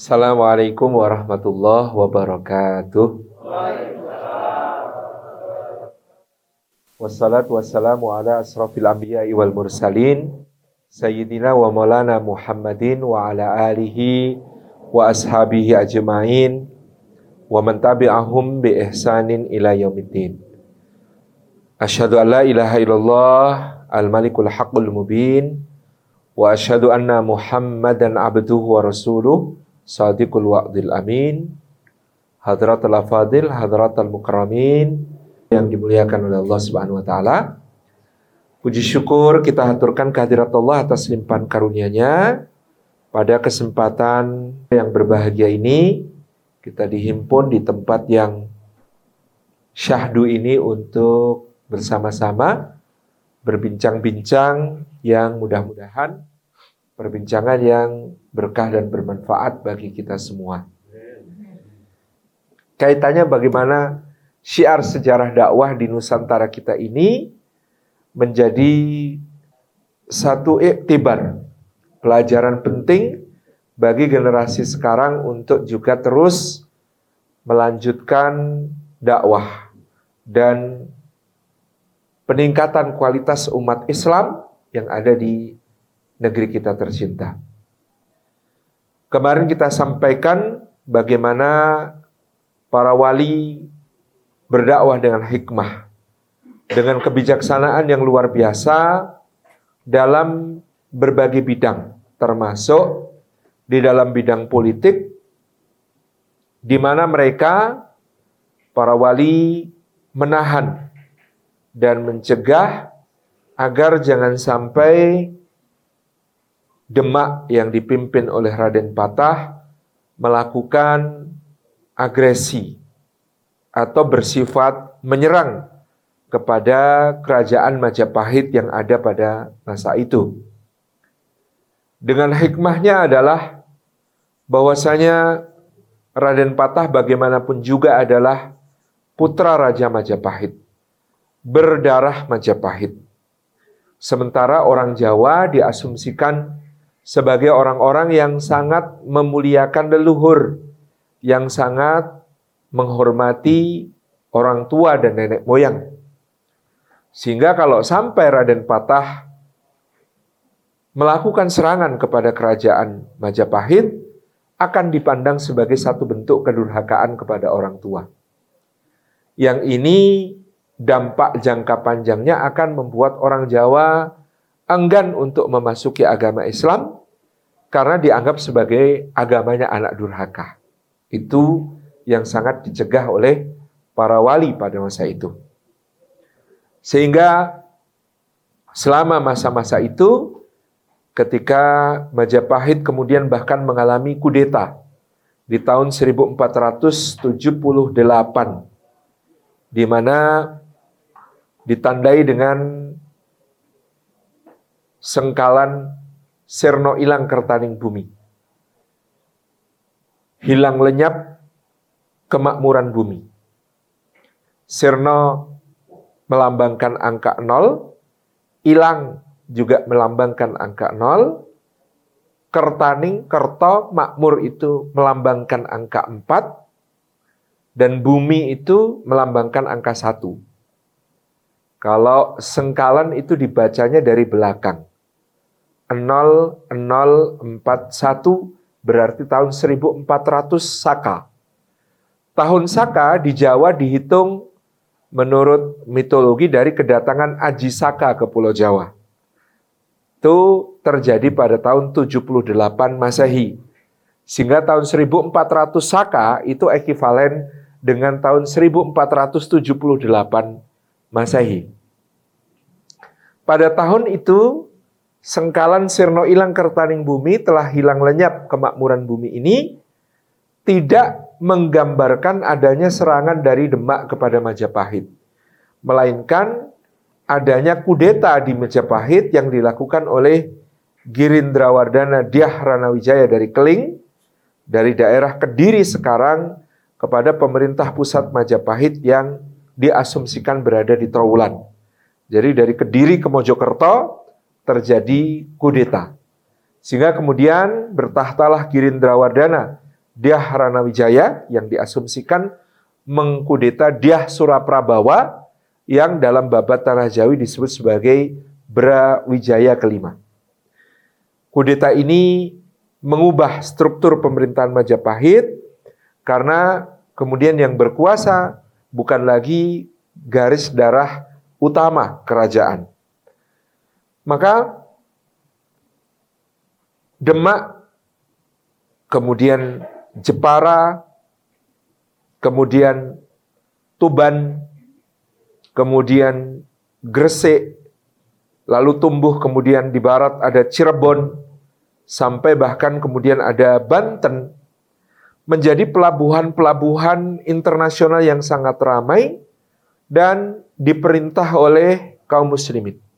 Assalamualaikum warahmatullahi wabarakatuh. Wassalatu wassalamu ala asrafil anbiya wal mursalin Sayyidina wa maulana Muhammadin wa ala alihi wa ashabihi ajma'in wa man tabi'ahum bi ihsanin ila yaumiddin. Asyhadu an la ilaha illallah al-malikul haqqul mubin wa asyhadu anna Muhammadan abduhu wa rasuluh sadiqul wa'dil amin hadratul afadil hadratul mukarramin yang dimuliakan oleh Allah Subhanahu wa taala Puji syukur kita haturkan kehadirat Allah atas limpahan karunia-Nya. Pada kesempatan yang berbahagia ini, kita dihimpun di tempat yang syahdu ini untuk bersama-sama berbincang-bincang yang mudah-mudahan perbincangan yang berkah dan bermanfaat bagi kita semua. Kaitannya bagaimana syiar sejarah dakwah di Nusantara kita ini menjadi satu iktibar, pelajaran penting bagi generasi sekarang untuk juga terus melanjutkan dakwah dan peningkatan kualitas umat Islam yang ada di negeri kita tercinta. Kemarin kita sampaikan bagaimana para wali berdakwah dengan hikmah dengan kebijaksanaan yang luar biasa dalam berbagai bidang, termasuk di dalam bidang politik, di mana mereka, para wali, menahan dan mencegah agar jangan sampai Demak yang dipimpin oleh Raden Patah melakukan agresi atau bersifat menyerang kepada kerajaan Majapahit yang ada pada masa itu. Dengan hikmahnya adalah bahwasanya Raden Patah bagaimanapun juga adalah putra Raja Majapahit, berdarah Majapahit. Sementara orang Jawa diasumsikan sebagai orang-orang yang sangat memuliakan leluhur, yang sangat menghormati orang tua dan nenek moyang. Sehingga kalau sampai Raden Patah melakukan serangan kepada kerajaan Majapahit, akan dipandang sebagai satu bentuk kedurhakaan kepada orang tua. Yang ini dampak jangka panjangnya akan membuat orang Jawa enggan untuk memasuki agama Islam karena dianggap sebagai agamanya anak durhaka. Itu yang sangat dicegah oleh para wali pada masa itu. Sehingga selama masa-masa itu ketika Majapahit kemudian bahkan mengalami kudeta di tahun 1478 di mana ditandai dengan sengkalan Serno ilang kertaning bumi. Hilang lenyap kemakmuran bumi. Serno melambangkan angka 0, ilang juga melambangkan angka 0, kertaning, kerto, makmur itu melambangkan angka 4, dan bumi itu melambangkan angka 1. Kalau sengkalan itu dibacanya dari belakang. 0041 berarti tahun 1400 Saka. Tahun Saka di Jawa dihitung menurut mitologi dari kedatangan Aji Saka ke Pulau Jawa. Itu terjadi pada tahun 78 Masehi. Sehingga tahun 1400 Saka itu ekivalen dengan tahun 1478 Masehi. Pada tahun itu, sengkalan Sirno Ilang Kertaning Bumi telah hilang lenyap kemakmuran bumi ini, tidak menggambarkan adanya serangan dari Demak kepada Majapahit, melainkan adanya kudeta di Majapahit yang dilakukan oleh Girindrawardana Dyah Ranawijaya dari Keling, dari daerah Kediri sekarang kepada pemerintah pusat Majapahit yang diasumsikan berada di Trowulan. Jadi dari Kediri ke Mojokerto terjadi kudeta. Sehingga kemudian bertahtalah Girindrawardana Dyah Ranawijaya yang diasumsikan mengkudeta Dyah Suraprabawa yang dalam babat Tanah Jawi disebut sebagai Brawijaya kelima. Kudeta ini mengubah struktur pemerintahan Majapahit karena kemudian yang berkuasa bukan lagi garis darah utama kerajaan. Maka Demak, kemudian Jepara, kemudian Tuban, kemudian Gresik, lalu tumbuh kemudian di barat ada Cirebon, sampai bahkan kemudian ada Banten, menjadi pelabuhan-pelabuhan internasional yang sangat ramai dan diperintah oleh kaum muslimin.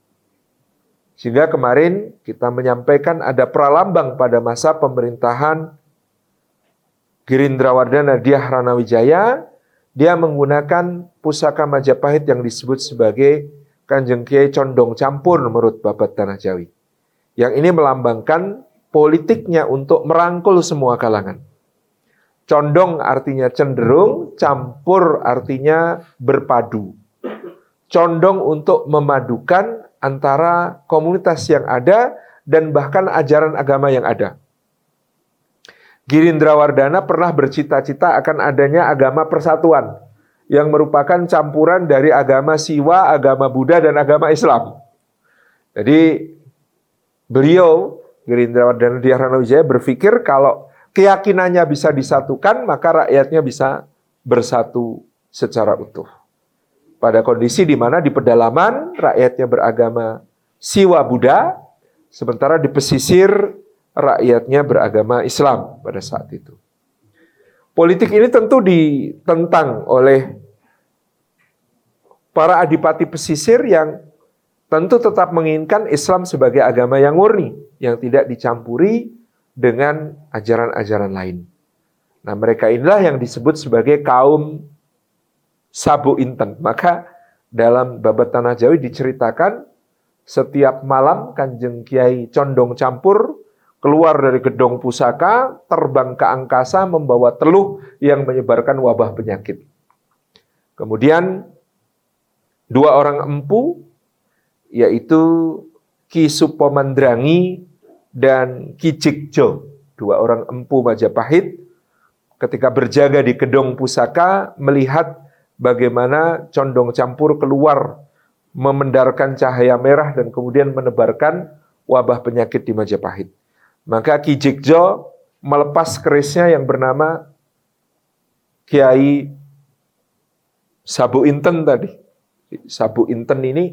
Sehingga kemarin kita menyampaikan ada pralambang pada masa pemerintahan Girindrawardana Dyah Ranawijaya, dia menggunakan pusaka Majapahit yang disebut sebagai Kanjeng Kiai Condong Campur menurut Babat Tanah Jawi. Yang ini melambangkan politiknya untuk merangkul semua kalangan. Condong artinya cenderung, campur artinya berpadu. Condong untuk memadukan antara komunitas yang ada dan bahkan ajaran agama yang ada. Girindra Wardana pernah bercita-cita akan adanya agama persatuan yang merupakan campuran dari agama Siwa, agama Buddha, dan agama Islam. Jadi beliau, Girindra Wardana Diarana Wijaya berpikir kalau keyakinannya bisa disatukan, maka rakyatnya bisa bersatu secara utuh pada kondisi di mana di pedalaman rakyatnya beragama Siwa Buddha, sementara di pesisir rakyatnya beragama Islam pada saat itu. Politik ini tentu ditentang oleh para adipati pesisir yang tentu tetap menginginkan Islam sebagai agama yang murni, yang tidak dicampuri dengan ajaran-ajaran lain. Nah, mereka inilah yang disebut sebagai kaum Sabu Inten. Maka dalam babat Tanah Jawi diceritakan setiap malam Kanjeng Kiai Condong Campur keluar dari gedung pusaka, terbang ke angkasa membawa teluh yang menyebarkan wabah penyakit. Kemudian dua orang empu yaitu Ki Supomandrangi dan Ki Cikjo, dua orang empu Majapahit ketika berjaga di gedung pusaka melihat bagaimana condong campur keluar memendarkan cahaya merah dan kemudian menebarkan wabah penyakit di Majapahit. Maka Ki Jikjo melepas kerisnya yang bernama Kiai Sabu Inten tadi. Sabu Inten ini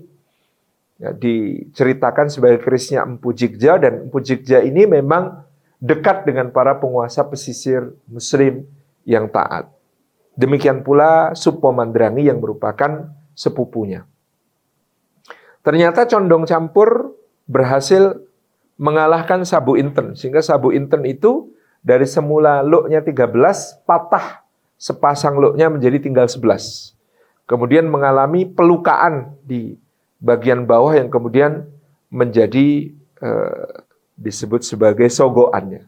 ya, diceritakan sebagai kerisnya Empu Jikja dan Empu Jikja ini memang dekat dengan para penguasa pesisir muslim yang taat. Demikian pula Supo Mandrangi yang merupakan sepupunya. Ternyata condong campur berhasil mengalahkan Sabu Inten. Sehingga Sabu Inten itu dari semula luknya 13 patah sepasang luknya menjadi tinggal 11. Kemudian mengalami pelukaan di bagian bawah yang kemudian menjadi eh, disebut sebagai sogoannya.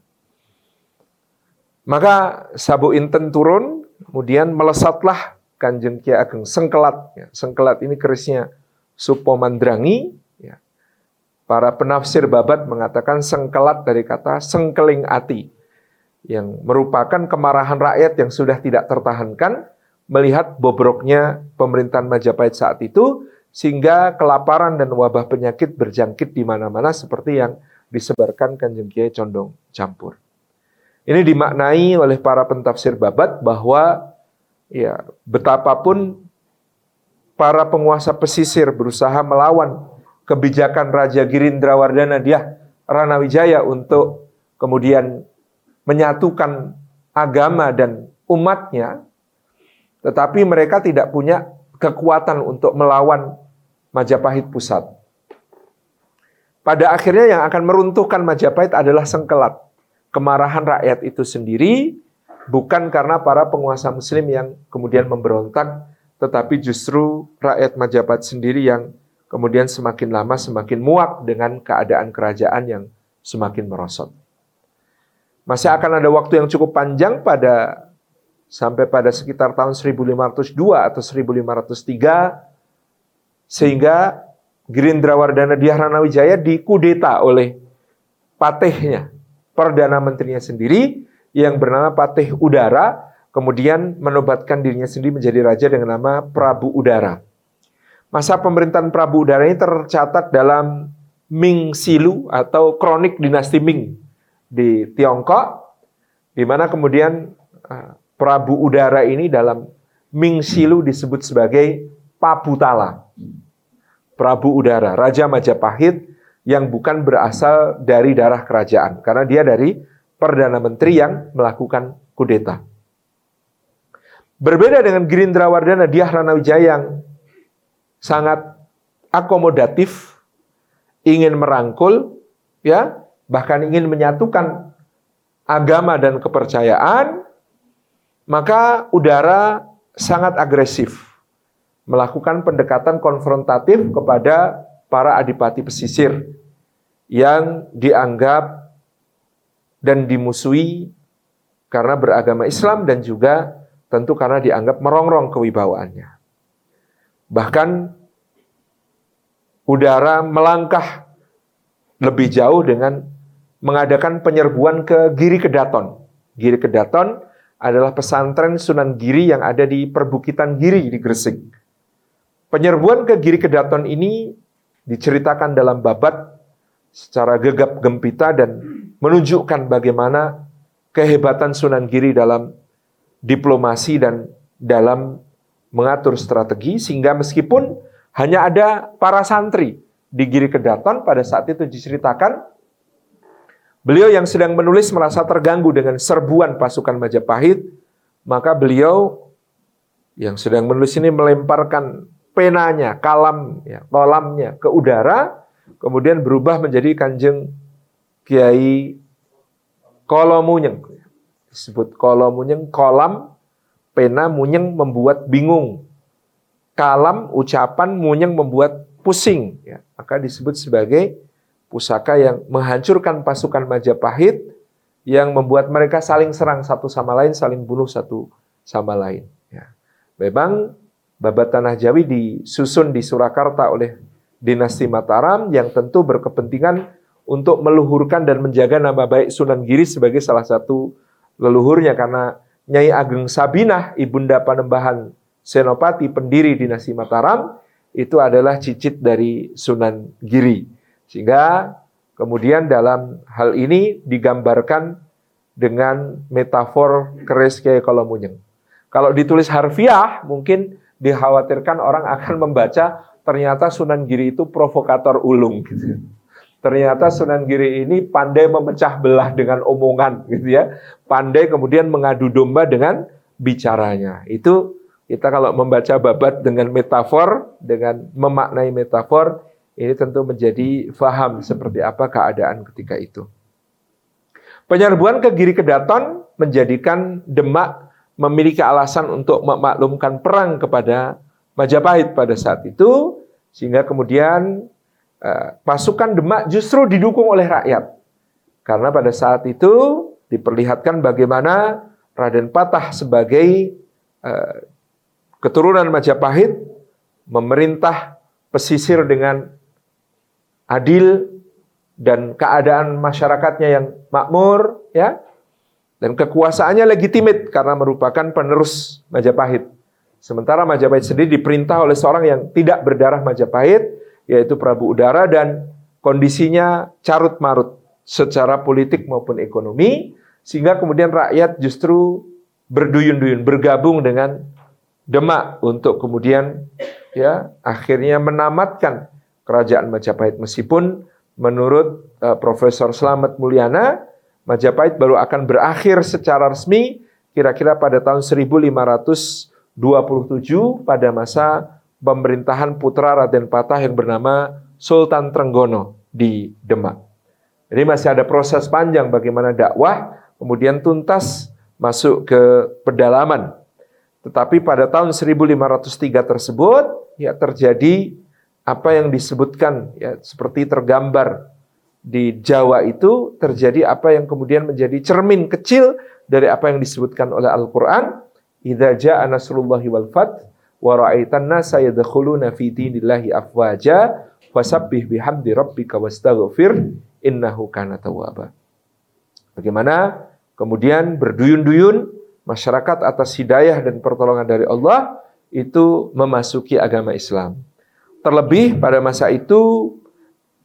Maka Sabu Inten turun Kemudian melesatlah Kanjeng Kiai Ageng Sengkelat. Ya, sengkelat ini kerisnya Supo Mandrangi. Ya. Para penafsir babat mengatakan sengkelat dari kata sengkeling ati. Yang merupakan kemarahan rakyat yang sudah tidak tertahankan melihat bobroknya pemerintahan Majapahit saat itu sehingga kelaparan dan wabah penyakit berjangkit di mana-mana seperti yang disebarkan Kanjeng Kiai Condong Campur. Ini dimaknai oleh para pentafsir babat bahwa ya betapapun para penguasa pesisir berusaha melawan kebijakan Raja Girindrawardana dia Ranawijaya untuk kemudian menyatukan agama dan umatnya, tetapi mereka tidak punya kekuatan untuk melawan Majapahit pusat. Pada akhirnya yang akan meruntuhkan Majapahit adalah Sengkelat kemarahan rakyat itu sendiri bukan karena para penguasa muslim yang kemudian memberontak, tetapi justru rakyat Majapahit sendiri yang kemudian semakin lama semakin muak dengan keadaan kerajaan yang semakin merosot. Masih akan ada waktu yang cukup panjang pada sampai pada sekitar tahun 1502 atau 1503 sehingga Gerindra Wardana Diyahana Wijaya dikudeta oleh patihnya, perdana menterinya sendiri yang bernama Patih Udara, kemudian menobatkan dirinya sendiri menjadi raja dengan nama Prabu Udara. Masa pemerintahan Prabu Udara ini tercatat dalam Ming Silu atau kronik dinasti Ming di Tiongkok, di mana kemudian eh, Prabu Udara ini dalam Ming Silu disebut sebagai Pabutala. Prabu Udara, Raja Majapahit yang bukan berasal dari darah kerajaan. Karena dia dari Perdana Menteri yang melakukan kudeta. Berbeda dengan Gerindra Wardana Rana Wijaya yang sangat akomodatif, ingin merangkul, ya bahkan ingin menyatukan agama dan kepercayaan, maka udara sangat agresif melakukan pendekatan konfrontatif kepada para adipati pesisir yang dianggap dan dimusuhi karena beragama Islam dan juga tentu karena dianggap merongrong kewibawaannya. Bahkan udara melangkah lebih jauh dengan mengadakan penyerbuan ke Giri Kedaton. Giri Kedaton adalah pesantren Sunan Giri yang ada di perbukitan Giri di Gresik. Penyerbuan ke Giri Kedaton ini diceritakan dalam babat secara gegap gempita dan menunjukkan bagaimana kehebatan Sunan Giri dalam diplomasi dan dalam mengatur strategi sehingga meskipun hanya ada para santri di Giri Kedaton pada saat itu diceritakan beliau yang sedang menulis merasa terganggu dengan serbuan pasukan Majapahit maka beliau yang sedang menulis ini melemparkan penanya, kalam, ya, kolamnya ke udara, kemudian berubah menjadi kanjeng Kiai Kolomunyeng. Disebut Kolomunyeng, kolam, pena, munyeng membuat bingung. Kalam, ucapan, munyeng membuat pusing. Ya, maka disebut sebagai pusaka yang menghancurkan pasukan Majapahit, yang membuat mereka saling serang satu sama lain, saling bunuh satu sama lain. Ya. Memang Babat Tanah Jawi disusun di Surakarta oleh dinasti Mataram yang tentu berkepentingan untuk meluhurkan dan menjaga nama baik Sunan Giri sebagai salah satu leluhurnya karena Nyai Ageng Sabinah, ibunda Panembahan Senopati, pendiri dinasti Mataram, itu adalah cicit dari Sunan Giri. Sehingga kemudian dalam hal ini digambarkan dengan metafor keris Kiai Kolomunyeng. Kalau ditulis harfiah mungkin dikhawatirkan orang akan membaca ternyata Sunan Giri itu provokator ulung gitu. Ternyata Sunan Giri ini pandai memecah belah dengan omongan gitu ya. Pandai kemudian mengadu domba dengan bicaranya. Itu kita kalau membaca babat dengan metafor, dengan memaknai metafor, ini tentu menjadi faham seperti apa keadaan ketika itu. Penyerbuan ke Giri Kedaton menjadikan Demak memiliki alasan untuk memaklumkan perang kepada Majapahit pada saat itu, sehingga kemudian uh, pasukan Demak justru didukung oleh rakyat. Karena pada saat itu diperlihatkan bagaimana Raden Patah sebagai uh, keturunan Majapahit memerintah pesisir dengan adil dan keadaan masyarakatnya yang makmur, ya dan kekuasaannya legitimit karena merupakan penerus Majapahit. Sementara Majapahit sendiri diperintah oleh seorang yang tidak berdarah Majapahit, yaitu Prabu Udara dan kondisinya carut marut secara politik maupun ekonomi, sehingga kemudian rakyat justru berduyun-duyun bergabung dengan Demak untuk kemudian ya akhirnya menamatkan kerajaan Majapahit meskipun menurut uh, Profesor Slamet Mulyana Majapahit baru akan berakhir secara resmi kira-kira pada tahun 1527 pada masa pemerintahan putra Raden Patah yang bernama Sultan Trenggono di Demak. Jadi masih ada proses panjang bagaimana dakwah kemudian tuntas masuk ke pedalaman. Tetapi pada tahun 1503 tersebut ya terjadi apa yang disebutkan ya seperti tergambar di Jawa itu terjadi apa yang kemudian menjadi cermin kecil dari apa yang disebutkan oleh Al-Qur'an, "Idza jaa nasrullahi wal fath wa ra'aitan nasa yadkhuluna fi dinillahi afwaja fasabbih bihamdi rabbika wastaghfir innahu kana tawwaba." Bagaimana kemudian berduyun-duyun masyarakat atas hidayah dan pertolongan dari Allah itu memasuki agama Islam. Terlebih pada masa itu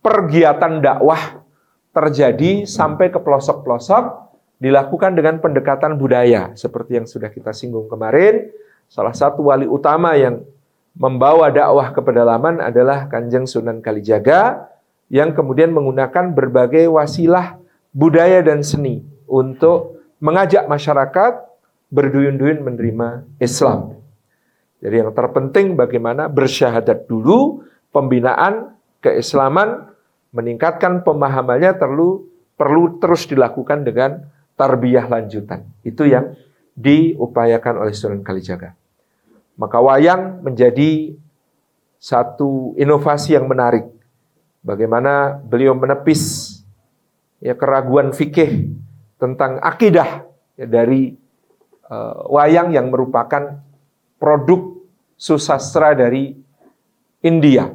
pergiatan dakwah terjadi sampai ke pelosok-pelosok dilakukan dengan pendekatan budaya seperti yang sudah kita singgung kemarin. Salah satu wali utama yang membawa dakwah ke pedalaman adalah Kanjeng Sunan Kalijaga yang kemudian menggunakan berbagai wasilah budaya dan seni untuk mengajak masyarakat berduyun-duyun menerima Islam. Jadi yang terpenting bagaimana bersyahadat dulu, pembinaan keislaman meningkatkan pemahamannya perlu perlu terus dilakukan dengan tarbiyah lanjutan. Itu yang diupayakan oleh Sunan Kalijaga. Maka wayang menjadi satu inovasi yang menarik. Bagaimana beliau menepis ya keraguan fikih tentang akidah ya, dari uh, wayang yang merupakan produk susastra dari India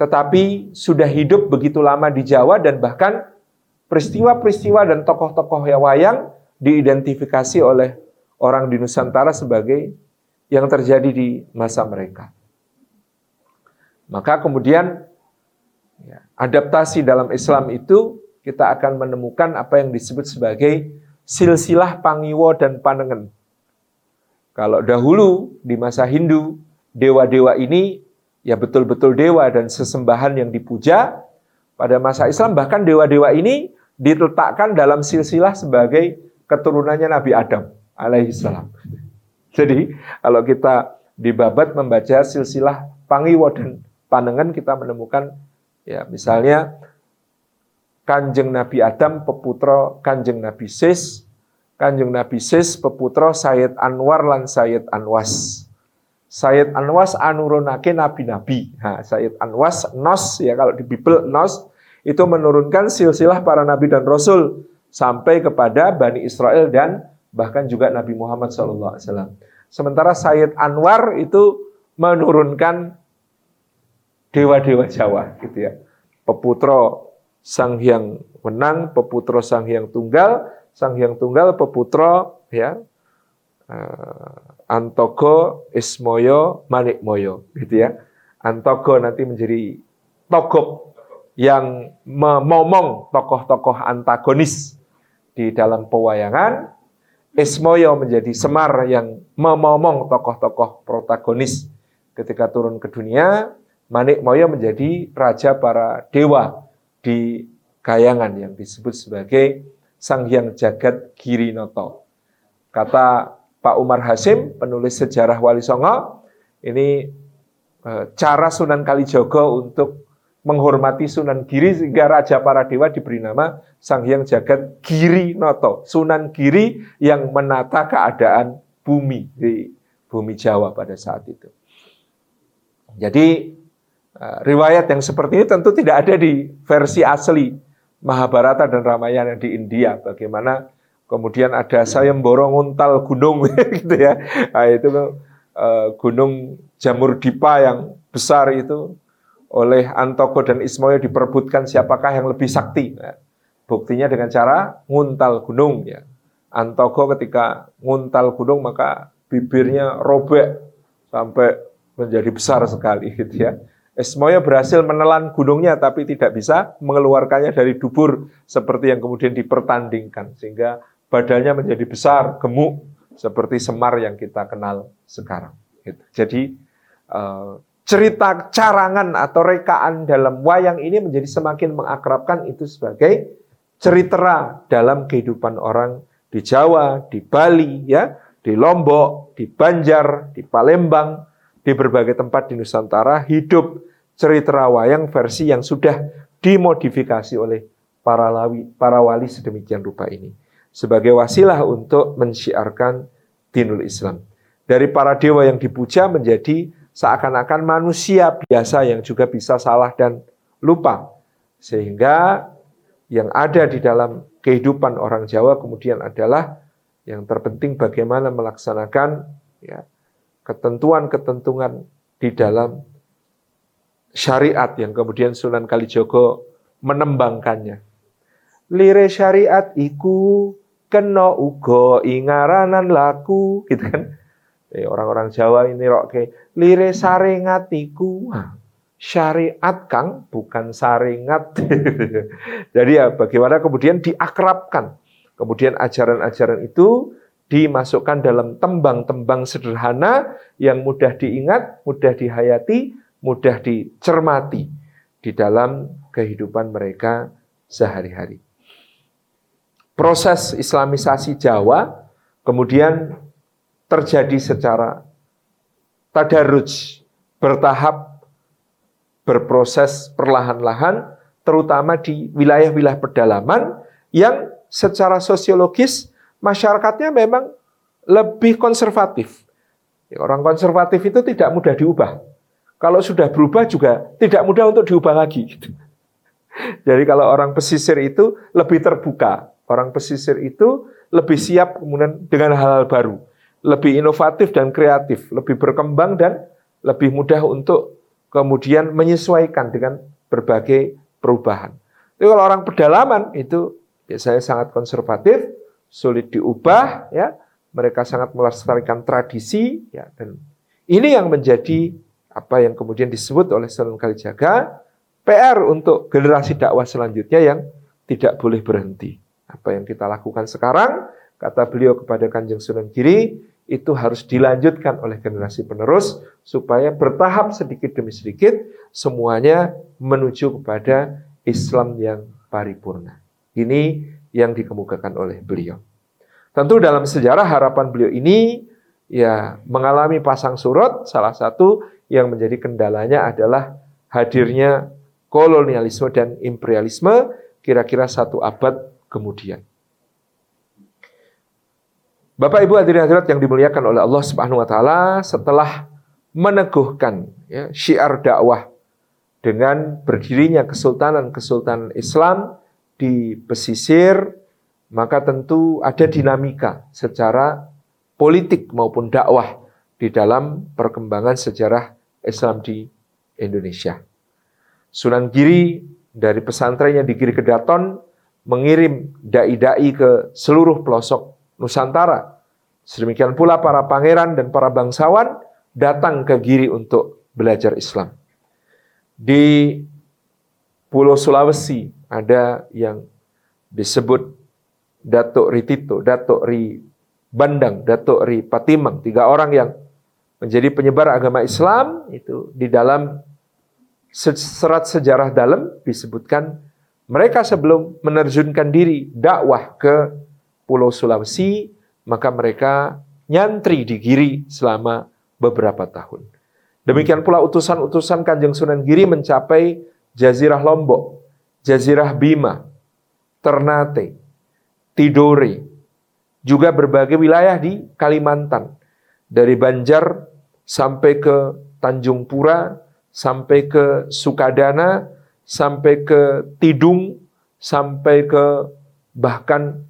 tetapi sudah hidup begitu lama di Jawa dan bahkan peristiwa-peristiwa dan tokoh-tokoh wayang diidentifikasi oleh orang di Nusantara sebagai yang terjadi di masa mereka. Maka kemudian ya, adaptasi dalam Islam itu kita akan menemukan apa yang disebut sebagai silsilah pangiwo dan panengen. Kalau dahulu di masa Hindu, dewa-dewa ini ya betul-betul dewa dan sesembahan yang dipuja. Pada masa Islam bahkan dewa-dewa ini diletakkan dalam silsilah sebagai keturunannya Nabi Adam alaihissalam. Jadi kalau kita di babat membaca silsilah Pangiwo dan Panengan kita menemukan ya misalnya Kanjeng Nabi Adam peputra Kanjeng Nabi Sis, Kanjeng Nabi Sis peputra Sayyid Anwar lan Sayyid Anwas. Sayyid Anwas anurunake nabi-nabi. Nah, Sayyid Anwas nos ya kalau di Bible nos itu menurunkan silsilah para nabi dan rasul sampai kepada Bani Israel dan bahkan juga Nabi Muhammad SAW. Sementara Sayyid Anwar itu menurunkan dewa-dewa Jawa gitu ya. Peputra Sang Hyang Wenang, peputra Sang Hyang Tunggal, Sang Hyang Tunggal peputra ya eh, Antogo, Ismoyo, Manikmoyo, gitu ya. Antogo nanti menjadi togok yang memomong tokoh-tokoh antagonis di dalam pewayangan. Ismoyo menjadi Semar yang memomong tokoh-tokoh protagonis ketika turun ke dunia. Manikmoyo menjadi raja para dewa di kayangan yang disebut sebagai Sang Hyang Jagat Girinoto. Kata Pak Umar Hasim, penulis sejarah Wali Songo, ini eh, cara Sunan Kalijogo untuk menghormati Sunan Giri sehingga Raja para Dewa diberi nama Sang Hyang Jagat Giri Noto, Sunan Giri yang menata keadaan bumi di bumi Jawa pada saat itu. Jadi eh, riwayat yang seperti ini tentu tidak ada di versi asli Mahabharata dan Ramayana di India. Bagaimana kemudian ada Sayembara nguntal gunung gitu ya. Nah, itu uh, gunung Jamur Dipa yang besar itu oleh Antoko dan Ismoyo diperbutkan siapakah yang lebih sakti. Nah, buktinya dengan cara nguntal gunung ya. Antoko ketika nguntal gunung maka bibirnya robek sampai menjadi besar sekali gitu ya. Ismoyo berhasil menelan gunungnya tapi tidak bisa mengeluarkannya dari dubur seperti yang kemudian dipertandingkan sehingga badannya menjadi besar, gemuk, seperti semar yang kita kenal sekarang. Gitu. Jadi eh, cerita carangan atau rekaan dalam wayang ini menjadi semakin mengakrabkan itu sebagai cerita dalam kehidupan orang di Jawa, di Bali, ya, di Lombok, di Banjar, di Palembang, di berbagai tempat di Nusantara hidup cerita wayang versi yang sudah dimodifikasi oleh para lawi, para wali sedemikian rupa ini sebagai wasilah untuk mensyiarkan dinul Islam. Dari para dewa yang dipuja menjadi seakan-akan manusia biasa yang juga bisa salah dan lupa. Sehingga yang ada di dalam kehidupan orang Jawa kemudian adalah yang terpenting bagaimana melaksanakan ya, ketentuan-ketentuan di dalam syariat yang kemudian Sunan Kalijogo menembangkannya. Lire syariat iku kena ugo ingaranan laku gitu kan. Eh, orang-orang Jawa ini rok ke lire saringat iku. syariat Kang bukan saringat. Jadi ya bagaimana kemudian diakrabkan. Kemudian ajaran-ajaran itu dimasukkan dalam tembang-tembang sederhana yang mudah diingat, mudah dihayati, mudah dicermati di dalam kehidupan mereka sehari-hari. Proses Islamisasi Jawa kemudian terjadi secara tadarruj, bertahap, berproses perlahan-lahan, terutama di wilayah-wilayah pedalaman yang secara sosiologis masyarakatnya memang lebih konservatif. Ya, orang konservatif itu tidak mudah diubah. Kalau sudah berubah juga tidak mudah untuk diubah lagi. Jadi kalau orang pesisir itu lebih terbuka. Orang pesisir itu lebih siap kemudian dengan hal-hal baru. Lebih inovatif dan kreatif. Lebih berkembang dan lebih mudah untuk kemudian menyesuaikan dengan berbagai perubahan. Tapi kalau orang pedalaman itu biasanya sangat konservatif, sulit diubah, ya. Mereka sangat melestarikan tradisi, ya. Dan ini yang menjadi apa yang kemudian disebut oleh Sunan Kalijaga PR untuk generasi dakwah selanjutnya yang tidak boleh berhenti. Apa yang kita lakukan sekarang, kata beliau kepada Kanjeng Sunan Giri, itu harus dilanjutkan oleh generasi penerus supaya bertahap sedikit demi sedikit semuanya menuju kepada Islam yang paripurna. Ini yang dikemukakan oleh beliau. Tentu dalam sejarah harapan beliau ini ya mengalami pasang surut, salah satu yang menjadi kendalanya adalah hadirnya kolonialisme dan imperialisme kira-kira satu abad kemudian. Bapak Ibu hadirin hadirat yang dimuliakan oleh Allah Subhanahu wa taala setelah meneguhkan ya, syiar dakwah dengan berdirinya kesultanan-kesultanan Islam di pesisir, maka tentu ada dinamika secara politik maupun dakwah di dalam perkembangan sejarah Islam di Indonesia. Sunan Giri dari pesantrennya di Giri Kedaton mengirim dai-dai ke seluruh pelosok Nusantara. Sedemikian pula para pangeran dan para bangsawan datang ke Giri untuk belajar Islam. Di Pulau Sulawesi ada yang disebut Datuk Ritito, Datuk Ri Bandang, Datuk Ri Patimang, tiga orang yang menjadi penyebar agama Islam itu di dalam serat sejarah dalam disebutkan mereka sebelum menerjunkan diri dakwah ke Pulau Sulawesi, maka mereka nyantri di Giri selama beberapa tahun. Demikian pula utusan-utusan Kanjeng Sunan Giri mencapai Jazirah Lombok, Jazirah Bima, Ternate, Tidore, juga berbagai wilayah di Kalimantan. Dari Banjar sampai ke Tanjung Pura, sampai ke Sukadana, sampai ke Tidung, sampai ke bahkan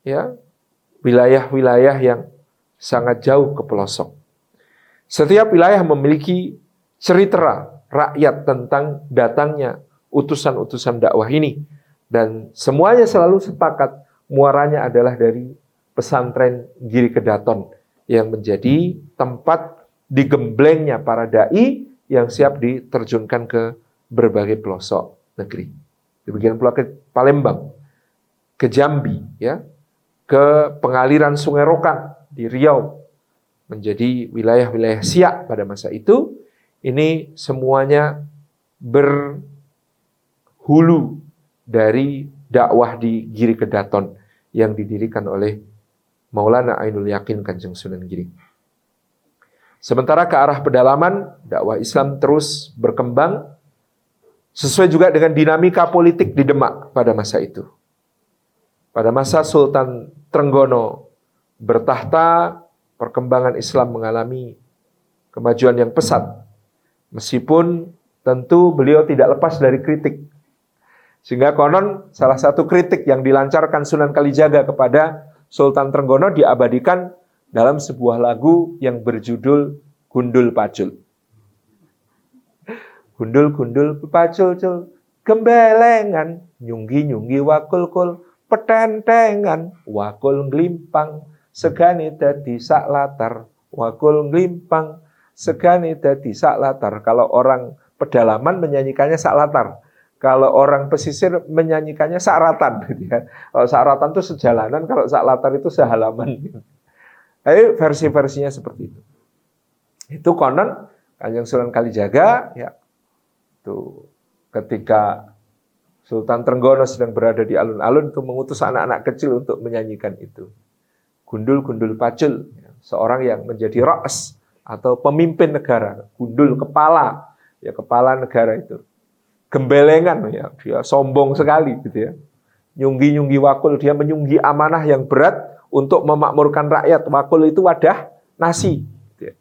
ya wilayah-wilayah yang sangat jauh ke pelosok. Setiap wilayah memiliki cerita rakyat tentang datangnya utusan-utusan dakwah ini. Dan semuanya selalu sepakat muaranya adalah dari pesantren Giri Kedaton yang menjadi tempat digemblengnya para dai yang siap diterjunkan ke berbagai pelosok negeri. Demikian pula ke Palembang, ke Jambi, ya, ke pengaliran Sungai Rokan di Riau, menjadi wilayah-wilayah siak pada masa itu. Ini semuanya ber hulu dari dakwah di Giri Kedaton yang didirikan oleh Maulana Ainul Yakin Kanjeng Sunan Giri. Sementara ke arah pedalaman, dakwah Islam terus berkembang sesuai juga dengan dinamika politik di Demak pada masa itu. Pada masa Sultan Trenggono bertahta, perkembangan Islam mengalami kemajuan yang pesat. Meskipun tentu beliau tidak lepas dari kritik Sehingga konon salah satu kritik yang dilancarkan Sunan Kalijaga kepada Sultan Trenggono diabadikan dalam sebuah lagu yang berjudul Gundul Pacul. Gundul gundul pacul cul gembelengan nyunggi nyunggi wakul kul petentengan wakul nglimpang segani dadi sak latar wakul nglimpang segani dadi sak latar kalau orang pedalaman menyanyikannya sak latar kalau orang pesisir menyanyikannya saratan, gitu ya. Kalau saratan itu sejalanan, kalau latar itu sehalaman. Tapi versi-versinya seperti itu. Itu konon Kanjeng Sunan Kalijaga, ya, itu ketika Sultan Trenggono sedang berada di alun-alun itu mengutus anak-anak kecil untuk menyanyikan itu. Gundul-gundul pacul, ya, seorang yang menjadi ras atau pemimpin negara, gundul kepala, ya kepala negara itu gembelengan ya, dia sombong sekali gitu ya. Nyunggi-nyunggi wakul, dia menyunggi amanah yang berat untuk memakmurkan rakyat. Wakul itu wadah nasi. Gitu ya.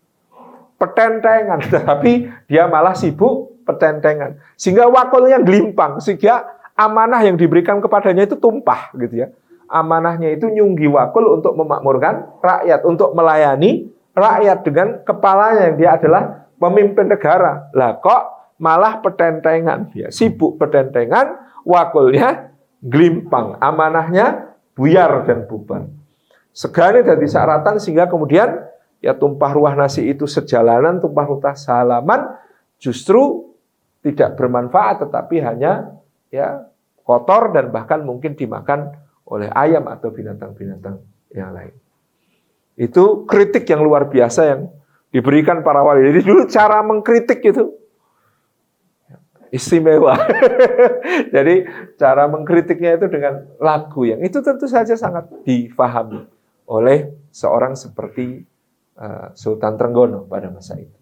Petentengan, tapi dia malah sibuk petentengan. Sehingga wakulnya gelimpang, sehingga amanah yang diberikan kepadanya itu tumpah gitu ya. Amanahnya itu nyunggi wakul untuk memakmurkan rakyat, untuk melayani rakyat dengan kepalanya yang dia adalah pemimpin negara. Lah kok malah petentengan. Ya, sibuk petentengan, wakulnya glimpang, amanahnya buyar dan bubar. Segani dari syaratan sehingga kemudian ya tumpah ruah nasi itu sejalanan, tumpah ruah salaman justru tidak bermanfaat tetapi hanya ya kotor dan bahkan mungkin dimakan oleh ayam atau binatang-binatang yang lain. Itu kritik yang luar biasa yang diberikan para wali. Jadi dulu cara mengkritik itu istimewa. Jadi cara mengkritiknya itu dengan lagu yang itu tentu saja sangat difahami oleh seorang seperti uh, Sultan Trenggono pada masa itu.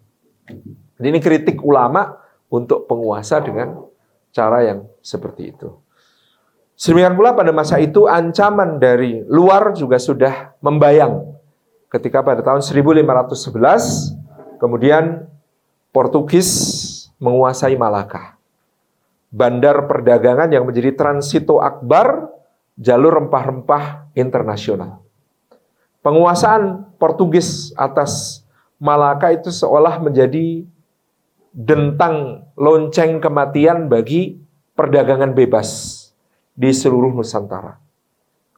Jadi ini kritik ulama untuk penguasa dengan cara yang seperti itu. Sedemikian pula pada masa itu ancaman dari luar juga sudah membayang. Ketika pada tahun 1511 kemudian Portugis menguasai Malaka bandar perdagangan yang menjadi transito akbar jalur rempah-rempah internasional. Penguasaan Portugis atas Malaka itu seolah menjadi dentang lonceng kematian bagi perdagangan bebas di seluruh Nusantara.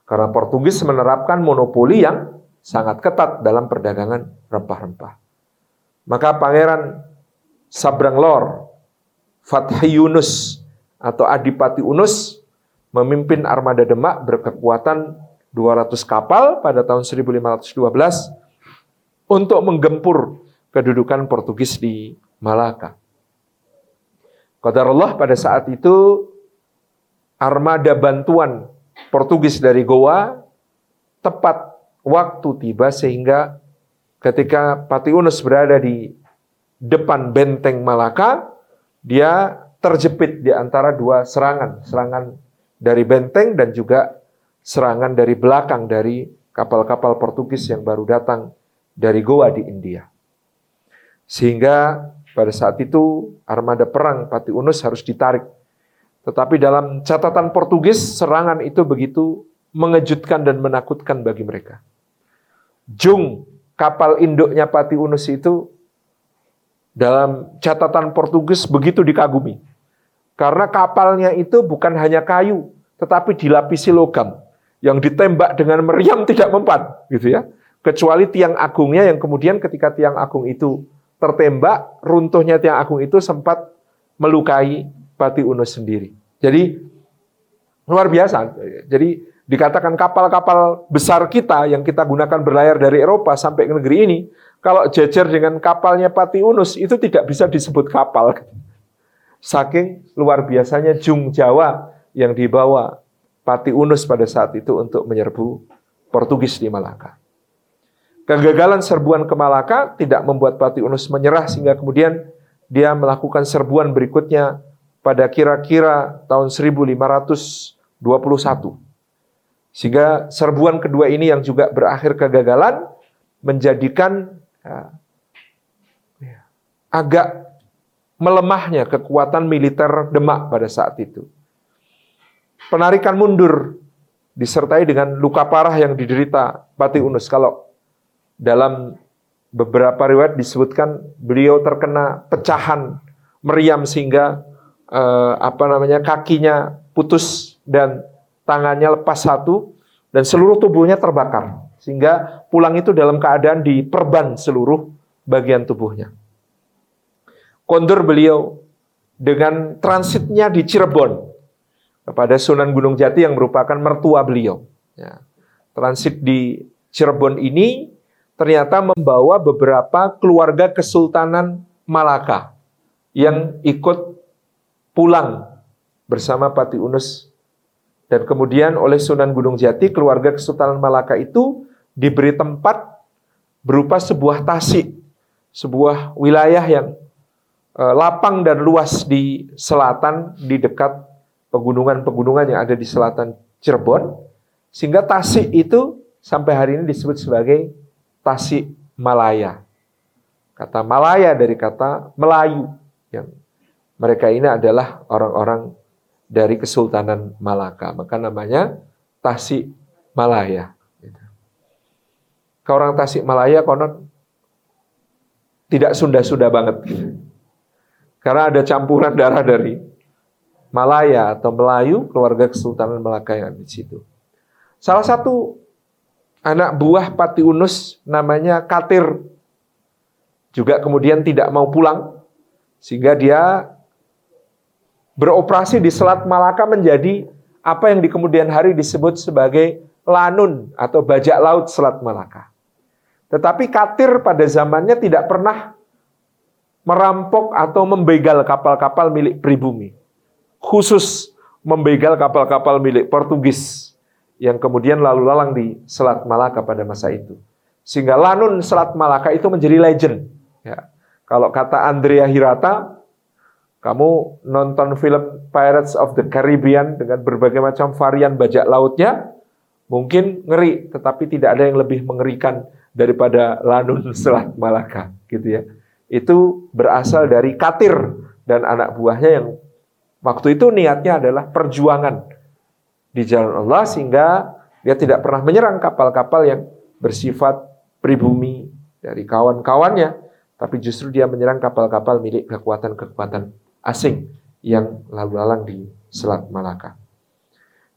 Karena Portugis menerapkan monopoli yang sangat ketat dalam perdagangan rempah-rempah. Maka Pangeran Sabranglor, Fathi Yunus, atau Adipati Unus memimpin armada Demak berkekuatan 200 kapal pada tahun 1512 untuk menggempur kedudukan Portugis di Malaka. Allah pada saat itu armada bantuan Portugis dari Goa tepat waktu tiba sehingga ketika Pati Unus berada di depan benteng Malaka, dia terjepit di antara dua serangan, serangan dari benteng dan juga serangan dari belakang dari kapal-kapal Portugis yang baru datang dari Goa di India. Sehingga pada saat itu armada perang Pati Unus harus ditarik. Tetapi dalam catatan Portugis serangan itu begitu mengejutkan dan menakutkan bagi mereka. Jung, kapal induknya Pati Unus itu dalam catatan Portugis begitu dikagumi. Karena kapalnya itu bukan hanya kayu, tetapi dilapisi logam yang ditembak dengan meriam tidak mempan, gitu ya. Kecuali tiang agungnya yang kemudian ketika tiang agung itu tertembak, runtuhnya tiang agung itu sempat melukai Pati Unus sendiri. Jadi luar biasa. Jadi dikatakan kapal-kapal besar kita yang kita gunakan berlayar dari Eropa sampai ke negeri ini, kalau jejer dengan kapalnya Pati Unus itu tidak bisa disebut kapal. Saking luar biasanya jung Jawa yang dibawa Pati Unus pada saat itu untuk menyerbu Portugis di Malaka. Kegagalan serbuan ke Malaka tidak membuat Pati Unus menyerah sehingga kemudian dia melakukan serbuan berikutnya pada kira-kira tahun 1521. Sehingga serbuan kedua ini yang juga berakhir kegagalan menjadikan ya, agak melemahnya kekuatan militer Demak pada saat itu. penarikan mundur disertai dengan luka parah yang diderita Pati Unus. Kalau dalam beberapa riwayat disebutkan beliau terkena pecahan meriam sehingga eh, apa namanya kakinya putus dan tangannya lepas satu dan seluruh tubuhnya terbakar sehingga pulang itu dalam keadaan diperban seluruh bagian tubuhnya. Kondur beliau dengan transitnya di Cirebon kepada Sunan Gunung Jati yang merupakan mertua beliau. Ya. Transit di Cirebon ini ternyata membawa beberapa keluarga Kesultanan Malaka yang ikut pulang bersama Pati Unus. Dan kemudian oleh Sunan Gunung Jati keluarga Kesultanan Malaka itu diberi tempat berupa sebuah tasik, sebuah wilayah yang eh, lapang dan luas di selatan di dekat pegunungan-pegunungan yang ada di selatan Cirebon sehingga tasik itu sampai hari ini disebut sebagai tasik Malaya. Kata Malaya dari kata Melayu yang mereka ini adalah orang-orang dari Kesultanan Malaka. Maka namanya Tasik Malaya. Ke orang Tasik Malaya konon tidak Sunda-Sunda banget. Karena ada campuran darah dari Malaya atau Melayu, keluarga Kesultanan Malaka yang ada di situ. Salah satu anak buah Pati Unus namanya Katir juga kemudian tidak mau pulang sehingga dia beroperasi di Selat Malaka menjadi apa yang di kemudian hari disebut sebagai lanun atau bajak laut Selat Malaka. Tetapi Katir pada zamannya tidak pernah merampok atau membegal kapal-kapal milik pribumi. Khusus membegal kapal-kapal milik Portugis yang kemudian lalu lalang di Selat Malaka pada masa itu. Sehingga Lanun Selat Malaka itu menjadi legend. Ya. Kalau kata Andrea Hirata, kamu nonton film Pirates of the Caribbean dengan berbagai macam varian bajak lautnya, mungkin ngeri, tetapi tidak ada yang lebih mengerikan daripada Lanun Selat Malaka, gitu ya. Itu berasal dari Katir dan anak buahnya yang waktu itu niatnya adalah perjuangan di jalan Allah sehingga dia tidak pernah menyerang kapal-kapal yang bersifat pribumi dari kawan-kawannya, tapi justru dia menyerang kapal-kapal milik kekuatan-kekuatan asing yang lalu lalang di Selat Malaka.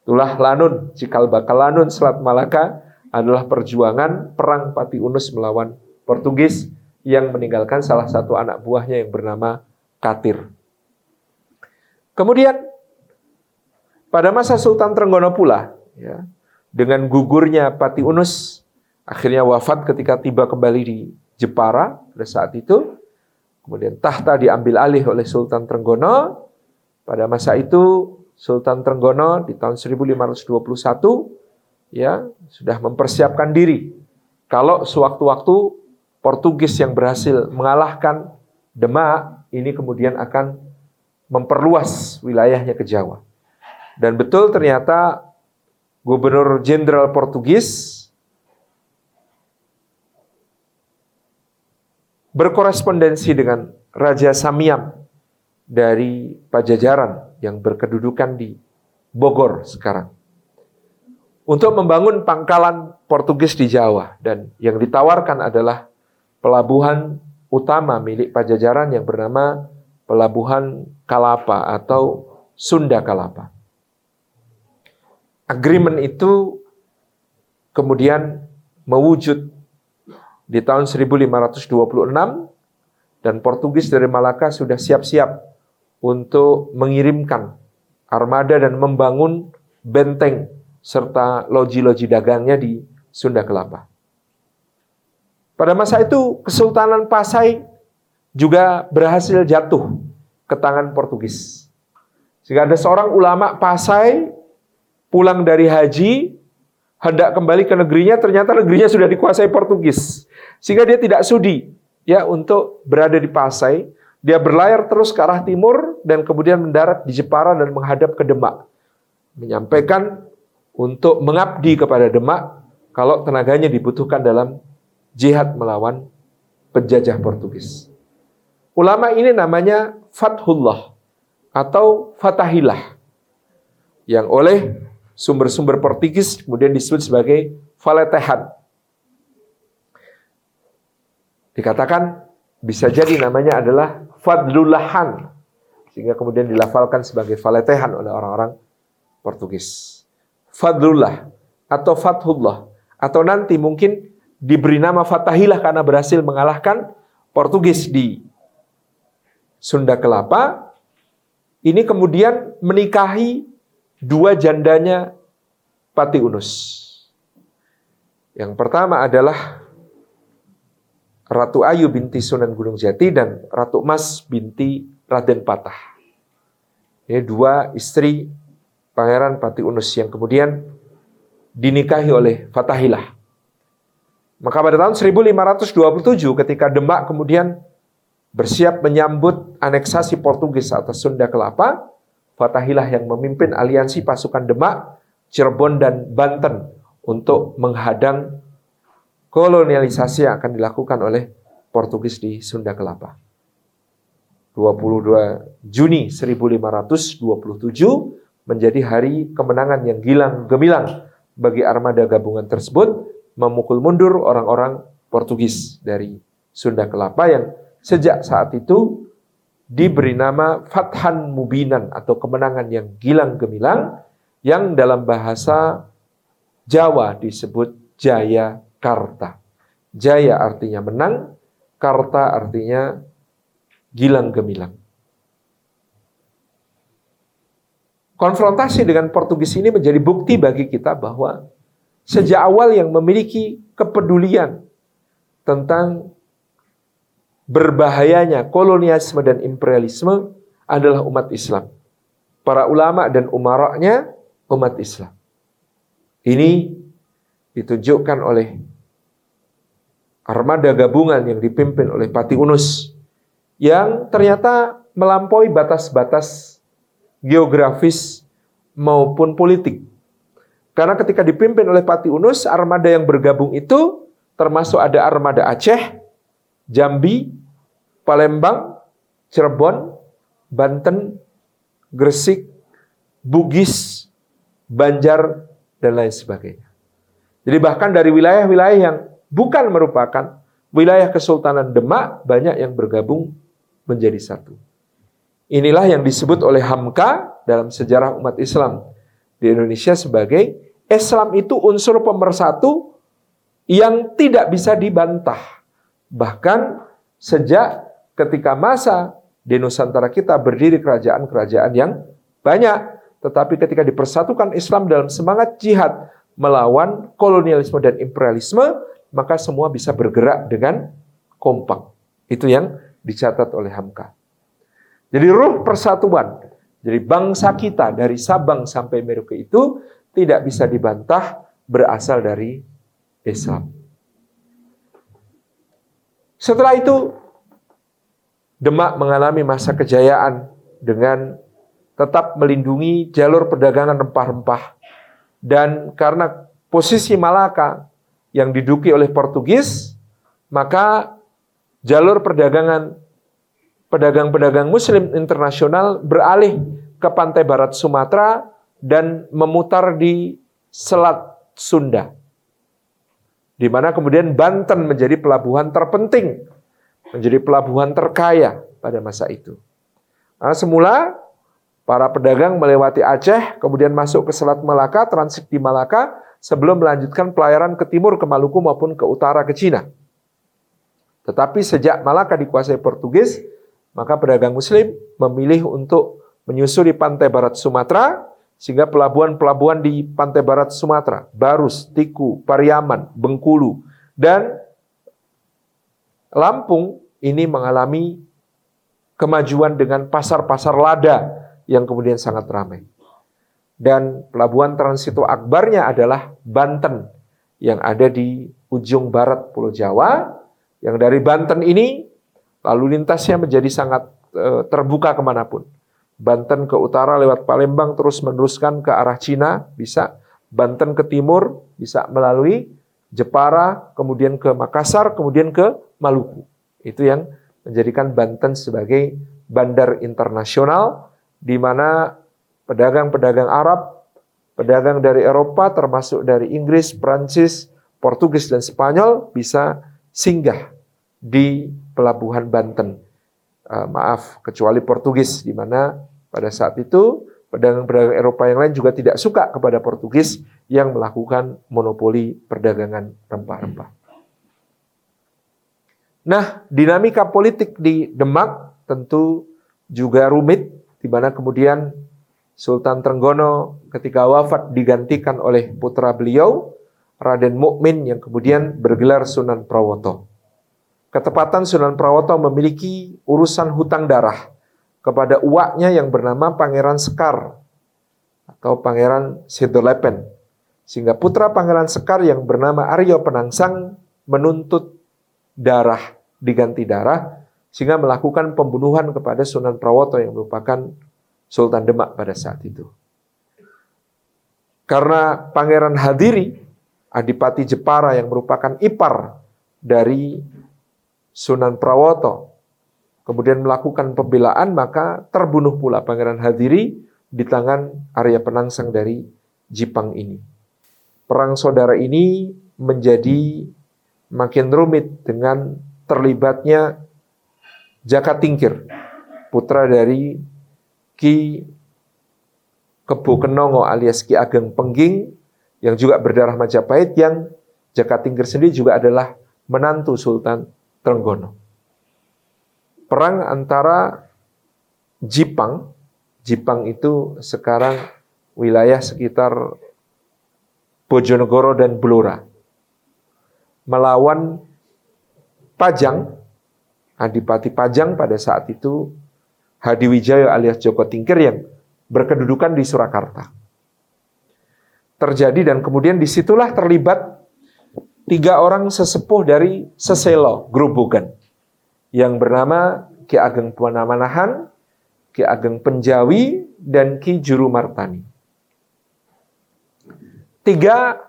Itulah Lanun, cikal bakal Lanun Selat Malaka adalah perjuangan perang Pati Unus melawan Portugis yang meninggalkan salah satu anak buahnya yang bernama Katir. Kemudian pada masa Sultan Trenggono pula, ya, dengan gugurnya Pati Unus, akhirnya wafat ketika tiba kembali di Jepara pada saat itu. Kemudian tahta diambil alih oleh Sultan Trenggono. Pada masa itu Sultan Trenggono di tahun 1521 ya sudah mempersiapkan diri. Kalau sewaktu-waktu Portugis yang berhasil mengalahkan Demak ini kemudian akan memperluas wilayahnya ke Jawa. Dan betul ternyata Gubernur Jenderal Portugis berkorespondensi dengan Raja Samiam dari Pajajaran yang berkedudukan di Bogor sekarang untuk membangun pangkalan Portugis di Jawa dan yang ditawarkan adalah pelabuhan utama milik Pajajaran yang bernama Pelabuhan Kalapa atau Sunda Kalapa. Agreement itu kemudian mewujud di tahun 1526 dan Portugis dari Malaka sudah siap-siap untuk mengirimkan armada dan membangun benteng serta loji-loji dagangnya di Sunda Kelapa. Pada masa itu Kesultanan Pasai juga berhasil jatuh ke tangan Portugis. Sehingga ada seorang ulama Pasai pulang dari haji, hendak kembali ke negerinya, ternyata negerinya sudah dikuasai Portugis. Sehingga dia tidak sudi ya untuk berada di Pasai. Dia berlayar terus ke arah timur dan kemudian mendarat di Jepara dan menghadap ke Demak. Menyampaikan untuk mengabdi kepada Demak kalau tenaganya dibutuhkan dalam jihad melawan penjajah Portugis. Ulama ini namanya Fathullah atau Fatahilah. yang oleh sumber-sumber Portugis kemudian disebut sebagai Valetehan. Dikatakan bisa jadi namanya adalah Fadlulahan sehingga kemudian dilafalkan sebagai Valetehan oleh orang-orang Portugis. Fadlullah atau Fathullah atau nanti mungkin diberi nama Fatahilah karena berhasil mengalahkan Portugis di Sunda Kelapa. Ini kemudian menikahi dua jandanya Pati Unus. Yang pertama adalah Ratu Ayu binti Sunan Gunung Jati dan Ratu Mas binti Raden Patah. Ini dua istri Pangeran Pati Unus yang kemudian dinikahi oleh Fatahilah. Maka pada tahun 1527 ketika Demak kemudian bersiap menyambut aneksasi Portugis atas Sunda Kelapa, Fatahilah yang memimpin aliansi pasukan Demak, Cirebon, dan Banten untuk menghadang kolonialisasi yang akan dilakukan oleh Portugis di Sunda Kelapa. 22 Juni 1527 menjadi hari kemenangan yang gilang gemilang bagi armada gabungan tersebut memukul mundur orang-orang Portugis dari Sunda Kelapa yang sejak saat itu diberi nama Fathan Mubinan atau kemenangan yang gilang gemilang yang dalam bahasa Jawa disebut Jaya Karta. Jaya artinya menang, Karta artinya gilang gemilang. Konfrontasi dengan Portugis ini menjadi bukti bagi kita bahwa sejak awal yang memiliki kepedulian tentang berbahayanya kolonialisme dan imperialisme adalah umat Islam. Para ulama dan umaraknya umat Islam. Ini ditunjukkan oleh armada gabungan yang dipimpin oleh Pati Unus yang ternyata melampaui batas-batas geografis maupun politik. Karena ketika dipimpin oleh Pati Unus, armada yang bergabung itu termasuk ada armada Aceh, Jambi, Palembang, Cirebon, Banten, Gresik, Bugis, Banjar, dan lain sebagainya. Jadi bahkan dari wilayah-wilayah yang bukan merupakan wilayah Kesultanan Demak, banyak yang bergabung menjadi satu. Inilah yang disebut oleh Hamka dalam sejarah umat Islam di Indonesia sebagai Islam itu unsur pemersatu yang tidak bisa dibantah. Bahkan sejak ketika masa di Nusantara kita berdiri kerajaan-kerajaan yang banyak. Tetapi ketika dipersatukan Islam dalam semangat jihad melawan kolonialisme dan imperialisme, maka semua bisa bergerak dengan kompak. Itu yang dicatat oleh Hamka. Jadi ruh persatuan, jadi bangsa kita dari Sabang sampai Merauke itu tidak bisa dibantah berasal dari Islam. Setelah itu Demak mengalami masa kejayaan dengan tetap melindungi jalur perdagangan rempah-rempah. Dan karena posisi Malaka yang diduki oleh Portugis, maka jalur perdagangan pedagang-pedagang muslim internasional beralih ke pantai barat Sumatera dan memutar di Selat Sunda di mana kemudian Banten menjadi pelabuhan terpenting, menjadi pelabuhan terkaya pada masa itu. Nah, semula para pedagang melewati Aceh, kemudian masuk ke Selat Malaka, transit di Malaka, sebelum melanjutkan pelayaran ke timur ke Maluku maupun ke utara ke Cina. Tetapi sejak Malaka dikuasai Portugis, maka pedagang Muslim memilih untuk menyusuri pantai barat Sumatera sehingga pelabuhan-pelabuhan di pantai barat Sumatera, Barus, Tiku, Pariaman, Bengkulu, dan Lampung ini mengalami kemajuan dengan pasar-pasar lada yang kemudian sangat ramai. Dan pelabuhan transito akbarnya adalah Banten yang ada di ujung barat Pulau Jawa. Yang dari Banten ini lalu lintasnya menjadi sangat eh, terbuka ke mana pun. Banten ke utara lewat Palembang terus meneruskan ke arah Cina bisa, Banten ke timur bisa melalui Jepara, kemudian ke Makassar, kemudian ke Maluku. Itu yang menjadikan Banten sebagai bandar internasional di mana pedagang-pedagang Arab pedagang dari Eropa termasuk dari Inggris, Prancis, Portugis dan Spanyol bisa singgah di pelabuhan Banten. Uh, maaf, kecuali Portugis di mana pada saat itu pedagang-pedagang Eropa yang lain juga tidak suka kepada Portugis yang melakukan monopoli perdagangan rempah-rempah. Nah, dinamika politik di Demak tentu juga rumit, di mana kemudian Sultan Trenggono ketika wafat digantikan oleh putra beliau, Raden Mukmin yang kemudian bergelar Sunan Prawoto. Ketepatan Sunan Prawoto memiliki urusan hutang darah kepada uaknya yang bernama Pangeran Sekar atau Pangeran Sidolepen. Sehingga putra Pangeran Sekar yang bernama Aryo Penangsang menuntut darah diganti darah sehingga melakukan pembunuhan kepada Sunan Prawoto yang merupakan Sultan Demak pada saat itu. Karena Pangeran Hadiri, Adipati Jepara yang merupakan ipar dari Sunan Prawoto kemudian melakukan pembelaan maka terbunuh pula Pangeran Hadiri di tangan Arya Penangsang dari Jipang ini. Perang saudara ini menjadi makin rumit dengan terlibatnya Jaka Tingkir, putra dari Ki Kebo Kenongo alias Ki Ageng Pengging yang juga berdarah Majapahit yang Jaka Tingkir sendiri juga adalah menantu Sultan Trenggono. Perang antara Jipang, Jipang itu sekarang wilayah sekitar Bojonegoro dan Blora, melawan Pajang, Adipati Pajang pada saat itu Hadi Wijaya alias Joko Tingkir yang berkedudukan di Surakarta. Terjadi dan kemudian di situlah terlibat tiga orang sesepuh dari Seselo, Grobogan, yang bernama Ki Ageng Puanamanahan, Ki Ageng Penjawi, dan Ki Juru Martani. Tiga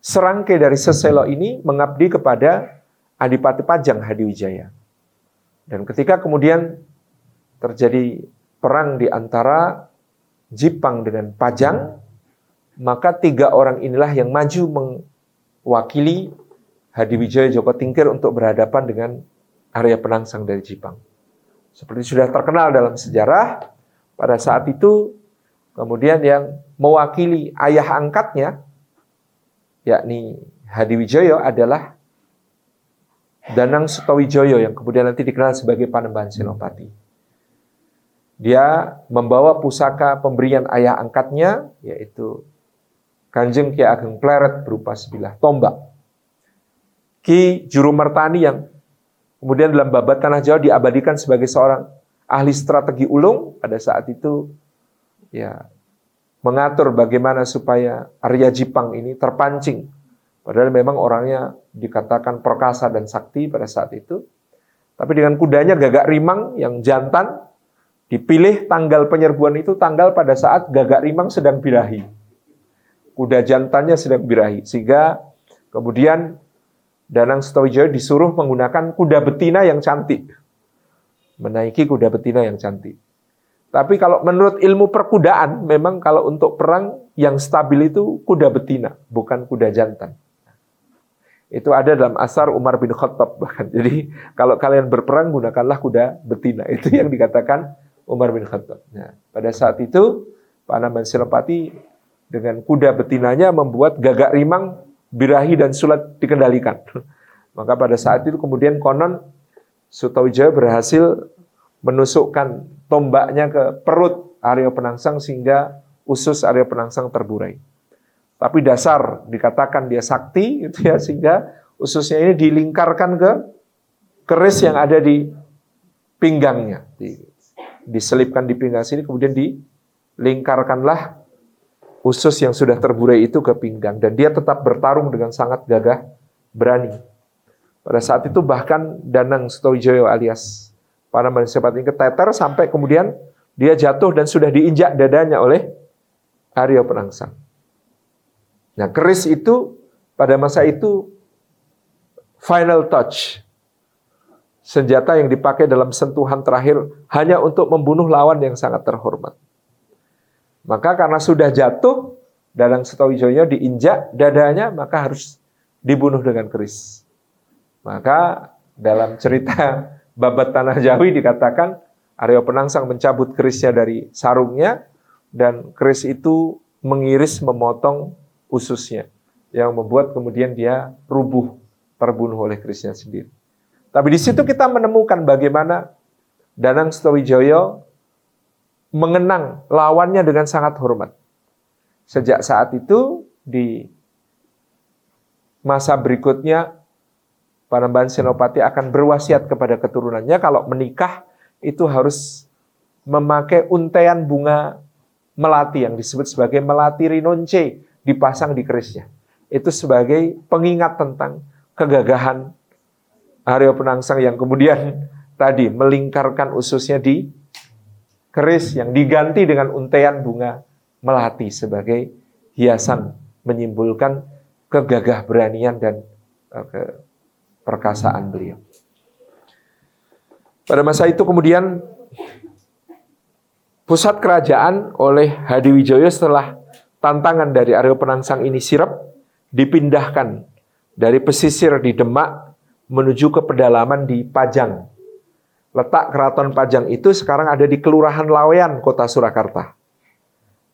serangkai dari Seselo ini mengabdi kepada Adipati Pajang Hadiwijaya. Dan ketika kemudian terjadi perang di antara Jipang dengan Pajang, maka tiga orang inilah yang maju wakili Hadi Wijaya Joko Tingkir untuk berhadapan dengan Arya Penangsang dari Jepang. Seperti sudah terkenal dalam sejarah, pada saat itu kemudian yang mewakili ayah angkatnya, yakni Hadi Wijaya adalah Danang Sutawijoyo yang kemudian nanti dikenal sebagai Panembahan Senopati. Dia membawa pusaka pemberian ayah angkatnya, yaitu Kanjeng Ki Ageng Pleret berupa sebilah tombak. Ki Juru Mertani yang kemudian dalam babat Tanah Jawa diabadikan sebagai seorang ahli strategi ulung pada saat itu ya mengatur bagaimana supaya Arya Jipang ini terpancing. Padahal memang orangnya dikatakan perkasa dan sakti pada saat itu. Tapi dengan kudanya gagak rimang yang jantan, dipilih tanggal penyerbuan itu tanggal pada saat gagak rimang sedang birahi kuda jantannya sedang birahi. Sehingga kemudian Danang Sutawijaya disuruh menggunakan kuda betina yang cantik. Menaiki kuda betina yang cantik. Tapi kalau menurut ilmu perkudaan, memang kalau untuk perang yang stabil itu kuda betina, bukan kuda jantan. Itu ada dalam asar Umar bin Khattab bahkan. Jadi kalau kalian berperang gunakanlah kuda betina. Itu yang dikatakan Umar bin Khattab. Nah, pada saat itu Pak Silopati dengan kuda betinanya membuat gagak rimang, birahi dan sulat dikendalikan. Maka pada saat itu kemudian konon Sutawijaya berhasil menusukkan tombaknya ke perut Arya Penangsang sehingga usus Arya Penangsang terburai. Tapi dasar dikatakan dia sakti gitu ya sehingga ususnya ini dilingkarkan ke keris yang ada di pinggangnya. diselipkan di pinggang sini kemudian dilingkarkanlah usus yang sudah terburai itu ke pinggang dan dia tetap bertarung dengan sangat gagah berani. Pada saat itu bahkan Danang Sutawijaya alias para manusia ini keteter sampai kemudian dia jatuh dan sudah diinjak dadanya oleh Aryo Penangsang. Nah, keris itu pada masa itu final touch. Senjata yang dipakai dalam sentuhan terakhir hanya untuk membunuh lawan yang sangat terhormat. Maka karena sudah jatuh, Danang Sutawijoyo diinjak dadanya maka harus dibunuh dengan keris. Maka dalam cerita babat tanah Jawi dikatakan Aryo Penangsang mencabut kerisnya dari sarungnya dan keris itu mengiris memotong ususnya yang membuat kemudian dia rubuh terbunuh oleh kerisnya sendiri. Tapi di situ kita menemukan bagaimana Danang Sutawijoyo mengenang lawannya dengan sangat hormat. Sejak saat itu di masa berikutnya Panembahan Senopati akan berwasiat kepada keturunannya kalau menikah itu harus memakai untaian bunga melati yang disebut sebagai melati rinonce dipasang di kerisnya. Itu sebagai pengingat tentang kegagahan Aryo Penangsang yang kemudian tadi melingkarkan ususnya di keris yang diganti dengan untaian bunga melati sebagai hiasan menyimpulkan kegagah beranian dan uh, perkasaan beliau. Pada masa itu kemudian pusat kerajaan oleh Hadiwijoyo setelah tantangan dari Aryo Penangsang ini sirap dipindahkan dari pesisir di Demak menuju ke pedalaman di Pajang. Letak keraton Pajang itu sekarang ada di Kelurahan Lawean, Kota Surakarta.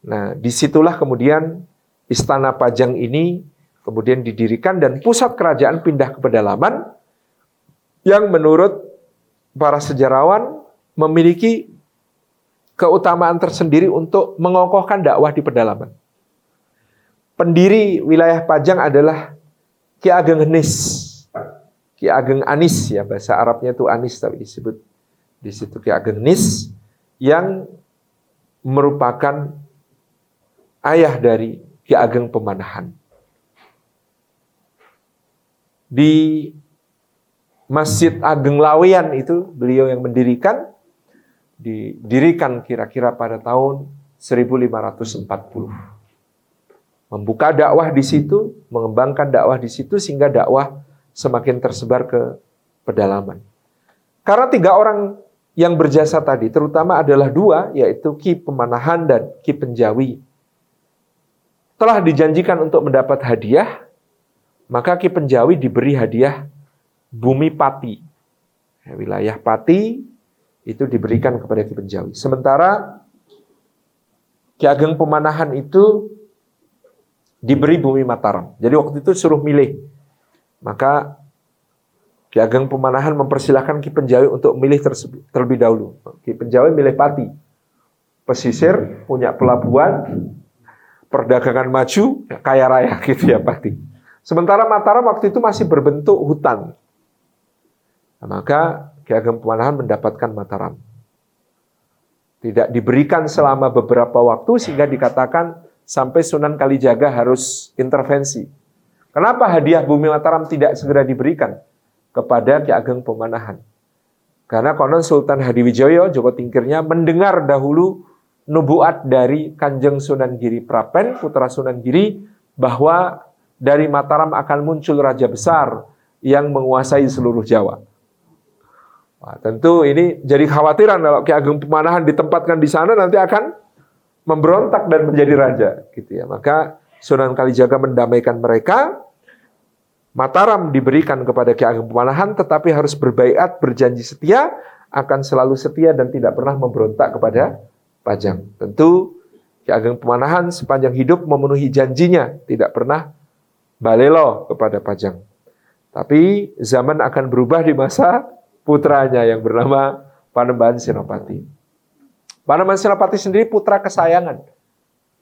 Nah, di situlah kemudian Istana Pajang ini kemudian didirikan dan pusat kerajaan pindah ke pedalaman yang menurut para sejarawan memiliki keutamaan tersendiri untuk mengokohkan dakwah di pedalaman. Pendiri wilayah Pajang adalah Ki Ageng Henis. Ki Ageng Anis ya bahasa Arabnya itu Anis tapi disebut di situ Ki Ageng Henis yang merupakan ayah dari Ki Ageng Pemanahan di Masjid Ageng Lawean itu beliau yang mendirikan didirikan kira-kira pada tahun 1540. Membuka dakwah di situ, mengembangkan dakwah di situ sehingga dakwah semakin tersebar ke pedalaman. Karena tiga orang yang berjasa tadi, terutama adalah dua, yaitu Ki Pemanahan dan Ki Penjawi, telah dijanjikan untuk mendapat hadiah maka Ki Penjawi diberi hadiah bumi Pati. Ya, wilayah Pati itu diberikan kepada Ki Penjawi. Sementara Ki Ageng Pemanahan itu diberi bumi Mataram. Jadi waktu itu suruh milih. Maka Ki Ageng Pemanahan mempersilahkan Ki Penjawi untuk milih terlebih dahulu. Ki Penjawi milih Pati. Pesisir, punya pelabuhan, perdagangan maju, kaya raya gitu ya Pati. Sementara Mataram waktu itu masih berbentuk hutan. Nah, maka Ki Ageng Pemanahan mendapatkan Mataram. Tidak diberikan selama beberapa waktu sehingga dikatakan sampai Sunan Kalijaga harus intervensi. Kenapa hadiah bumi Mataram tidak segera diberikan kepada Ki Ageng Pemanahan? Karena konon Sultan Hadiwijoyo, Joko Tingkirnya, mendengar dahulu nubuat dari Kanjeng Sunan Giri Prapen, putra Sunan Giri, bahwa dari Mataram akan muncul raja besar yang menguasai seluruh Jawa. Wah, tentu ini jadi khawatiran kalau Ki Ageng Pemanahan ditempatkan di sana nanti akan memberontak dan menjadi raja, gitu ya. Maka Sunan Kalijaga mendamaikan mereka. Mataram diberikan kepada Ki Ageng Pemanahan tetapi harus berbaiat, berjanji setia, akan selalu setia dan tidak pernah memberontak kepada Pajang. Tentu Ki Ageng Pemanahan sepanjang hidup memenuhi janjinya, tidak pernah balelo kepada Pajang. Tapi zaman akan berubah di masa putranya yang bernama Panembahan Senopati. Panembahan Senopati sendiri putra kesayangan.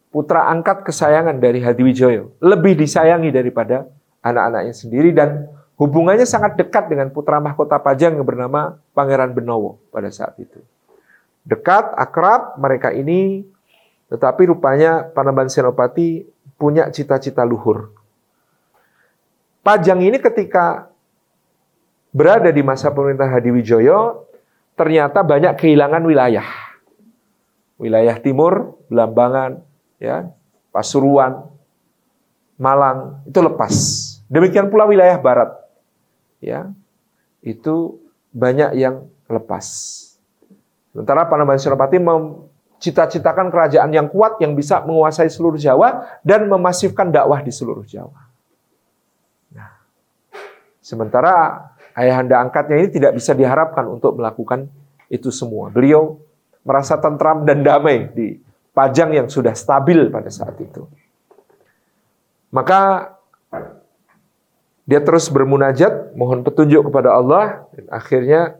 Putra angkat kesayangan dari Hadiwijoyo. Lebih disayangi daripada anak-anaknya sendiri dan hubungannya sangat dekat dengan putra mahkota Pajang yang bernama Pangeran Benowo pada saat itu. Dekat, akrab mereka ini, tetapi rupanya Panembahan Senopati punya cita-cita luhur. Pajang ini ketika berada di masa pemerintah Hadiwijoyo, ternyata banyak kehilangan wilayah. Wilayah timur, Belambangan, ya, Pasuruan, Malang, itu lepas. Demikian pula wilayah barat. Ya. Itu banyak yang lepas. Sementara Panembahan Senopati cita-citakan kerajaan yang kuat yang bisa menguasai seluruh Jawa dan memasifkan dakwah di seluruh Jawa. Nah, sementara ayahanda angkatnya ini tidak bisa diharapkan untuk melakukan itu semua. Beliau merasa tentram dan damai di pajang yang sudah stabil pada saat itu. Maka dia terus bermunajat, mohon petunjuk kepada Allah, dan akhirnya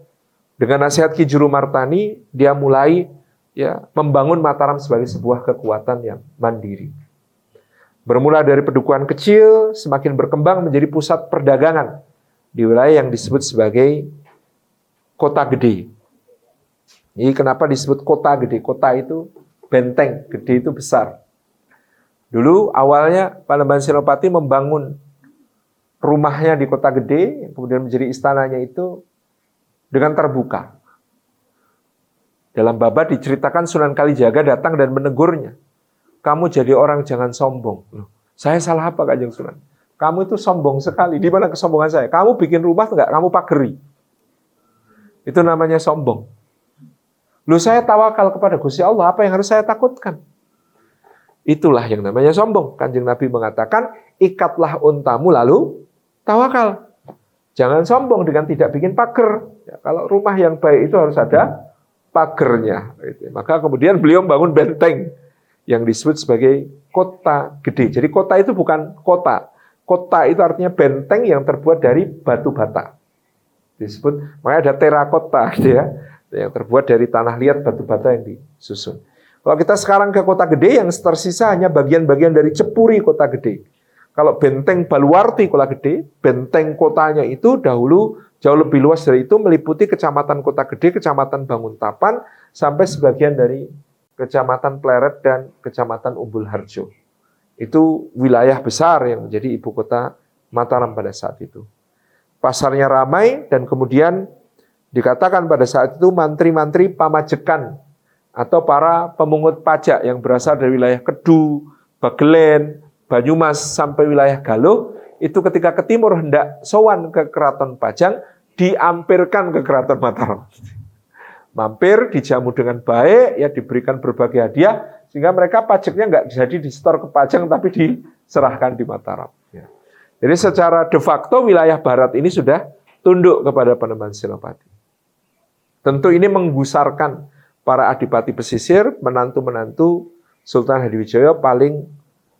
dengan nasihat Ki Juru Martani, dia mulai ya membangun Mataram sebagai sebuah kekuatan yang mandiri. Bermula dari pedukuhan kecil, semakin berkembang menjadi pusat perdagangan di wilayah yang disebut sebagai kota gede. Ini kenapa disebut kota gede? Kota itu benteng, gede itu besar. Dulu awalnya Panembahan Senopati membangun rumahnya di kota gede, kemudian menjadi istananya itu dengan terbuka. Dalam babat diceritakan Sunan Kalijaga datang dan menegurnya. Kamu jadi orang jangan sombong. Loh, saya salah apa Kanjeng Sunan? Kamu itu sombong sekali. Di mana kesombongan saya? Kamu bikin rumah enggak? Kamu pageri. Itu namanya sombong. Lu saya tawakal kepada Gusti Allah, apa yang harus saya takutkan? Itulah yang namanya sombong. Kanjeng Nabi mengatakan, ikatlah untamu lalu tawakal. Jangan sombong dengan tidak bikin pagar. Ya, kalau rumah yang baik itu harus ada pagernya. Gitu. Maka kemudian beliau membangun benteng yang disebut sebagai kota gede. Jadi kota itu bukan kota. Kota itu artinya benteng yang terbuat dari batu bata. Disebut, makanya ada terakota gitu ya. Yang terbuat dari tanah liat batu bata yang disusun. Kalau kita sekarang ke kota gede, yang tersisa hanya bagian-bagian dari cepuri kota gede. Kalau benteng Baluarti Kota Gede, benteng kotanya itu dahulu jauh lebih luas dari itu meliputi kecamatan Kota Gede, kecamatan Banguntapan, sampai sebagian dari kecamatan Pleret dan kecamatan Umbul Harjo. Itu wilayah besar yang menjadi ibu kota Mataram pada saat itu. Pasarnya ramai dan kemudian dikatakan pada saat itu mantri-mantri pamajekan atau para pemungut pajak yang berasal dari wilayah Kedu, Bagelen, Banyumas sampai wilayah Galuh, itu ketika ke timur hendak sowan ke keraton Pajang, diampirkan ke keraton Mataram. Mampir, dijamu dengan baik, ya diberikan berbagai hadiah, sehingga mereka pajaknya nggak jadi di ke Pajang, tapi diserahkan di Mataram. Ya. Jadi secara de facto wilayah barat ini sudah tunduk kepada Panembahan Senopati. Tentu ini menggusarkan para adipati pesisir, menantu-menantu Sultan Hadiwijaya paling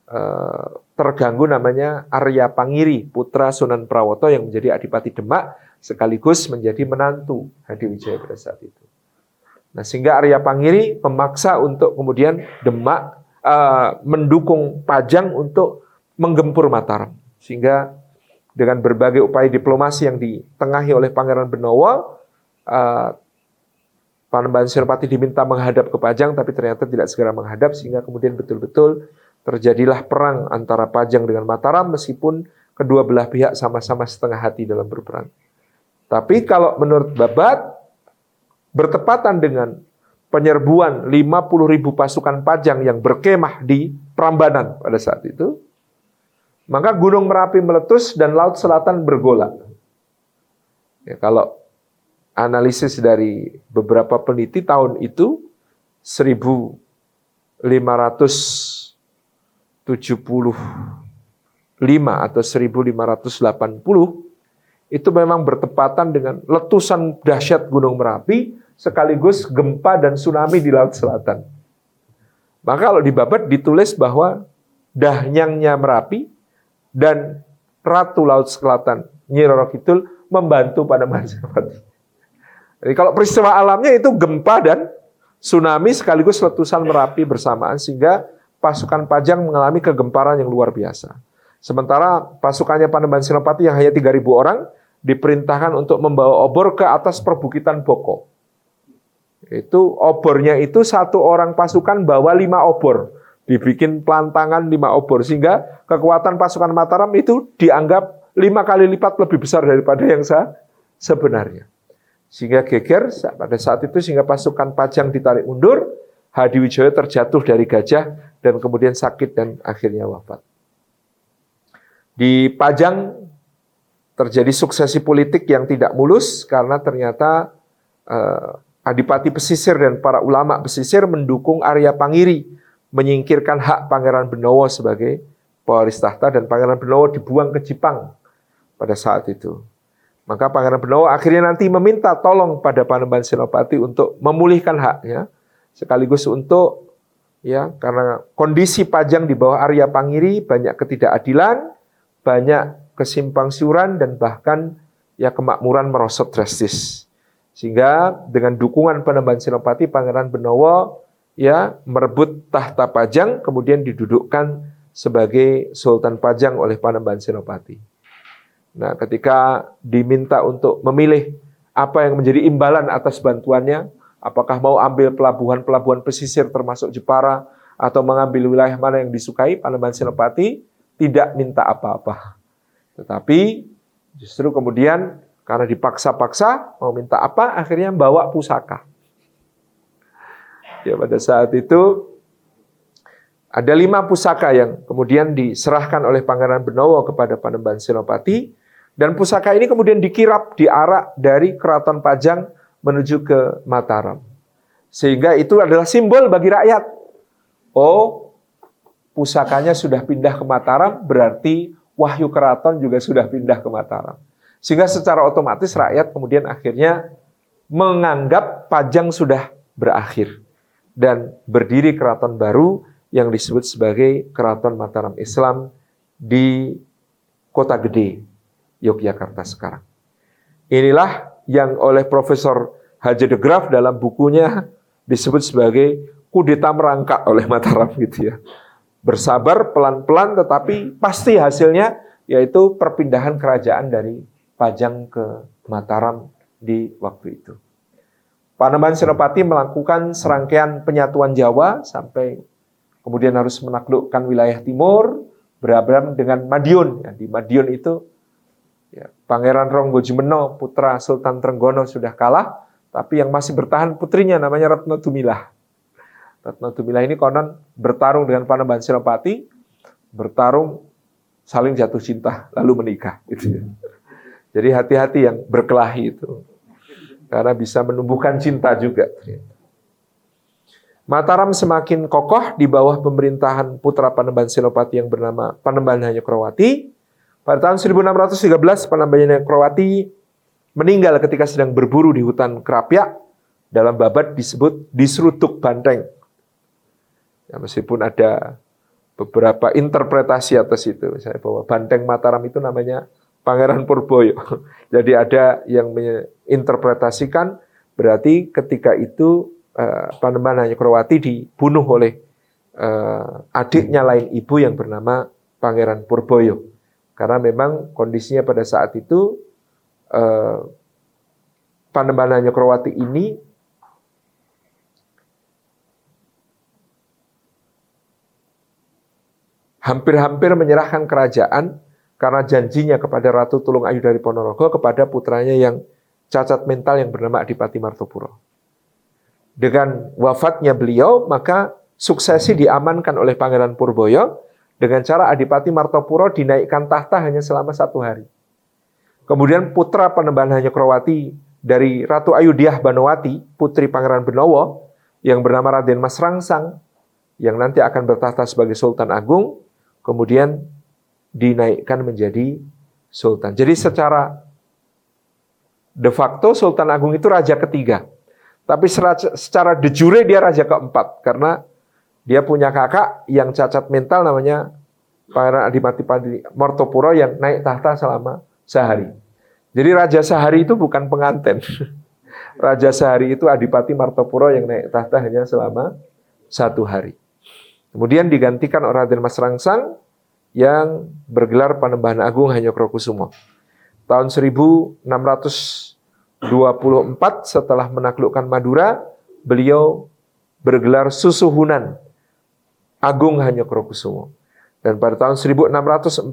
Eh, terganggu namanya Arya Pangiri, putra Sunan Prawoto yang menjadi Adipati Demak sekaligus menjadi menantu Hadi Wijaya pada saat itu. Nah, sehingga Arya Pangiri memaksa untuk kemudian Demak uh, mendukung Pajang untuk menggempur Mataram. Sehingga dengan berbagai upaya diplomasi yang ditengahi oleh Pangeran Benowo, uh, Panembahan Senopati diminta menghadap ke Pajang, tapi ternyata tidak segera menghadap, sehingga kemudian betul-betul terjadilah perang antara Pajang dengan Mataram meskipun kedua belah pihak sama-sama setengah hati dalam berperang. Tapi kalau menurut Babat, bertepatan dengan penyerbuan 50 ribu pasukan Pajang yang berkemah di Prambanan pada saat itu, maka Gunung Merapi meletus dan Laut Selatan bergolak. Ya, kalau analisis dari beberapa peneliti tahun itu 1500 75 atau 1580 itu memang bertepatan dengan letusan dahsyat Gunung Merapi sekaligus gempa dan tsunami di Laut Selatan. Maka kalau di Babat ditulis bahwa dahyangnya Merapi dan Ratu Laut Selatan Nyi Roro Kidul membantu pada Majapahit. Jadi kalau peristiwa alamnya itu gempa dan tsunami sekaligus letusan Merapi bersamaan sehingga pasukan Pajang mengalami kegemparan yang luar biasa. Sementara pasukannya Panembahan Senopati yang hanya 3.000 orang diperintahkan untuk membawa obor ke atas perbukitan Boko. Itu obornya itu satu orang pasukan bawa lima obor. Dibikin pelantangan lima obor. Sehingga kekuatan pasukan Mataram itu dianggap lima kali lipat lebih besar daripada yang sebenarnya. Sehingga geger pada saat itu sehingga pasukan Pajang ditarik mundur, Hadi Wijaya terjatuh dari gajah dan kemudian sakit dan akhirnya wafat. Di Pajang terjadi suksesi politik yang tidak mulus karena ternyata eh, Adipati pesisir dan para ulama pesisir mendukung Arya Pangiri menyingkirkan hak Pangeran Benowo sebagai pewaris tahta dan Pangeran Benowo dibuang ke Jepang pada saat itu. Maka Pangeran Benowo akhirnya nanti meminta tolong pada Panembahan Senopati untuk memulihkan haknya sekaligus untuk ya karena kondisi Pajang di bawah Arya Pangiri banyak ketidakadilan, banyak kesimpang siuran dan bahkan ya kemakmuran merosot drastis. Sehingga dengan dukungan Panembahan Senopati, Pangeran Benowo ya merebut tahta Pajang, kemudian didudukkan sebagai Sultan Pajang oleh Panembahan Senopati. Nah, ketika diminta untuk memilih apa yang menjadi imbalan atas bantuannya, apakah mau ambil pelabuhan-pelabuhan pesisir termasuk Jepara atau mengambil wilayah mana yang disukai, Panembahan Senopati tidak minta apa-apa. Tetapi justru kemudian karena dipaksa-paksa, mau minta apa, akhirnya bawa pusaka. Ya pada saat itu ada lima pusaka yang kemudian diserahkan oleh Pangeran Benowo kepada Panembahan Senopati. Dan pusaka ini kemudian dikirap, diarak dari keraton Pajang menuju ke Mataram. Sehingga itu adalah simbol bagi rakyat. Oh, pusakanya sudah pindah ke Mataram, berarti wahyu keraton juga sudah pindah ke Mataram. Sehingga secara otomatis rakyat kemudian akhirnya menganggap Pajang sudah berakhir dan berdiri keraton baru yang disebut sebagai Keraton Mataram Islam di Kota Gede, Yogyakarta sekarang. Inilah yang oleh Profesor Haji de Graaf dalam bukunya disebut sebagai kudeta merangkak oleh Mataram gitu ya. Bersabar pelan-pelan tetapi pasti hasilnya yaitu perpindahan kerajaan dari Pajang ke Mataram di waktu itu. Panembahan Senopati melakukan serangkaian penyatuan Jawa sampai kemudian harus menaklukkan wilayah timur, berabram dengan Madiun. Ya, di Madiun itu ya, Pangeran Ronggo Jumeno, putra Sultan Trenggono sudah kalah, tapi yang masih bertahan putrinya namanya Retno Tumilah. Retno Tumilah ini konon bertarung dengan Panembahan Senopati, bertarung saling jatuh cinta lalu menikah. Gitu ya. Jadi hati-hati yang berkelahi itu. Karena bisa menumbuhkan cinta juga. Mataram semakin kokoh di bawah pemerintahan putra Panembahan Senopati yang bernama Panembahan Hanyokrawati. Pada tahun 1613 Panembahan Hanyokrawati meninggal ketika sedang berburu di hutan Kerapia. Dalam babat disebut disrutuk banteng. Ya, meskipun ada beberapa interpretasi atas itu. Misalnya bahwa banteng Mataram itu namanya Pangeran Purboyo. Jadi ada yang menginterpretasikan berarti ketika itu uh, Panembahan Kroati dibunuh oleh uh, adiknya lain ibu yang bernama Pangeran Purboyo. Karena memang kondisinya pada saat itu Panembahan Kroati ini hampir-hampir menyerahkan kerajaan karena janjinya kepada Ratu Tulung Ayu dari Ponorogo kepada putranya yang cacat mental yang bernama Adipati Martopuro. Dengan wafatnya beliau, maka suksesi diamankan oleh Pangeran Purboyo dengan cara Adipati Martopuro dinaikkan tahta hanya selama satu hari. Kemudian putra penembahan Hanyokrawati dari Ratu Ayudiah Banowati, putri Pangeran Benowo, yang bernama Raden Mas Rangsang, yang nanti akan bertahta sebagai Sultan Agung, kemudian dinaikkan menjadi sultan. Jadi secara de facto Sultan Agung itu raja ketiga. Tapi secara de jure dia raja keempat karena dia punya kakak yang cacat mental namanya Pangeran Adipati Padi Mortopuro yang naik tahta selama sehari. Jadi raja sehari itu bukan pengantin. Raja sehari itu Adipati Martopuro yang naik tahta hanya selama satu hari. Kemudian digantikan oleh Raden Mas Rangsang yang bergelar Panembahan Agung Hanyokrokusumo. Tahun 1624 setelah menaklukkan Madura, beliau bergelar Susuhunan Agung Hanyokrokusumo. Dan pada tahun 1641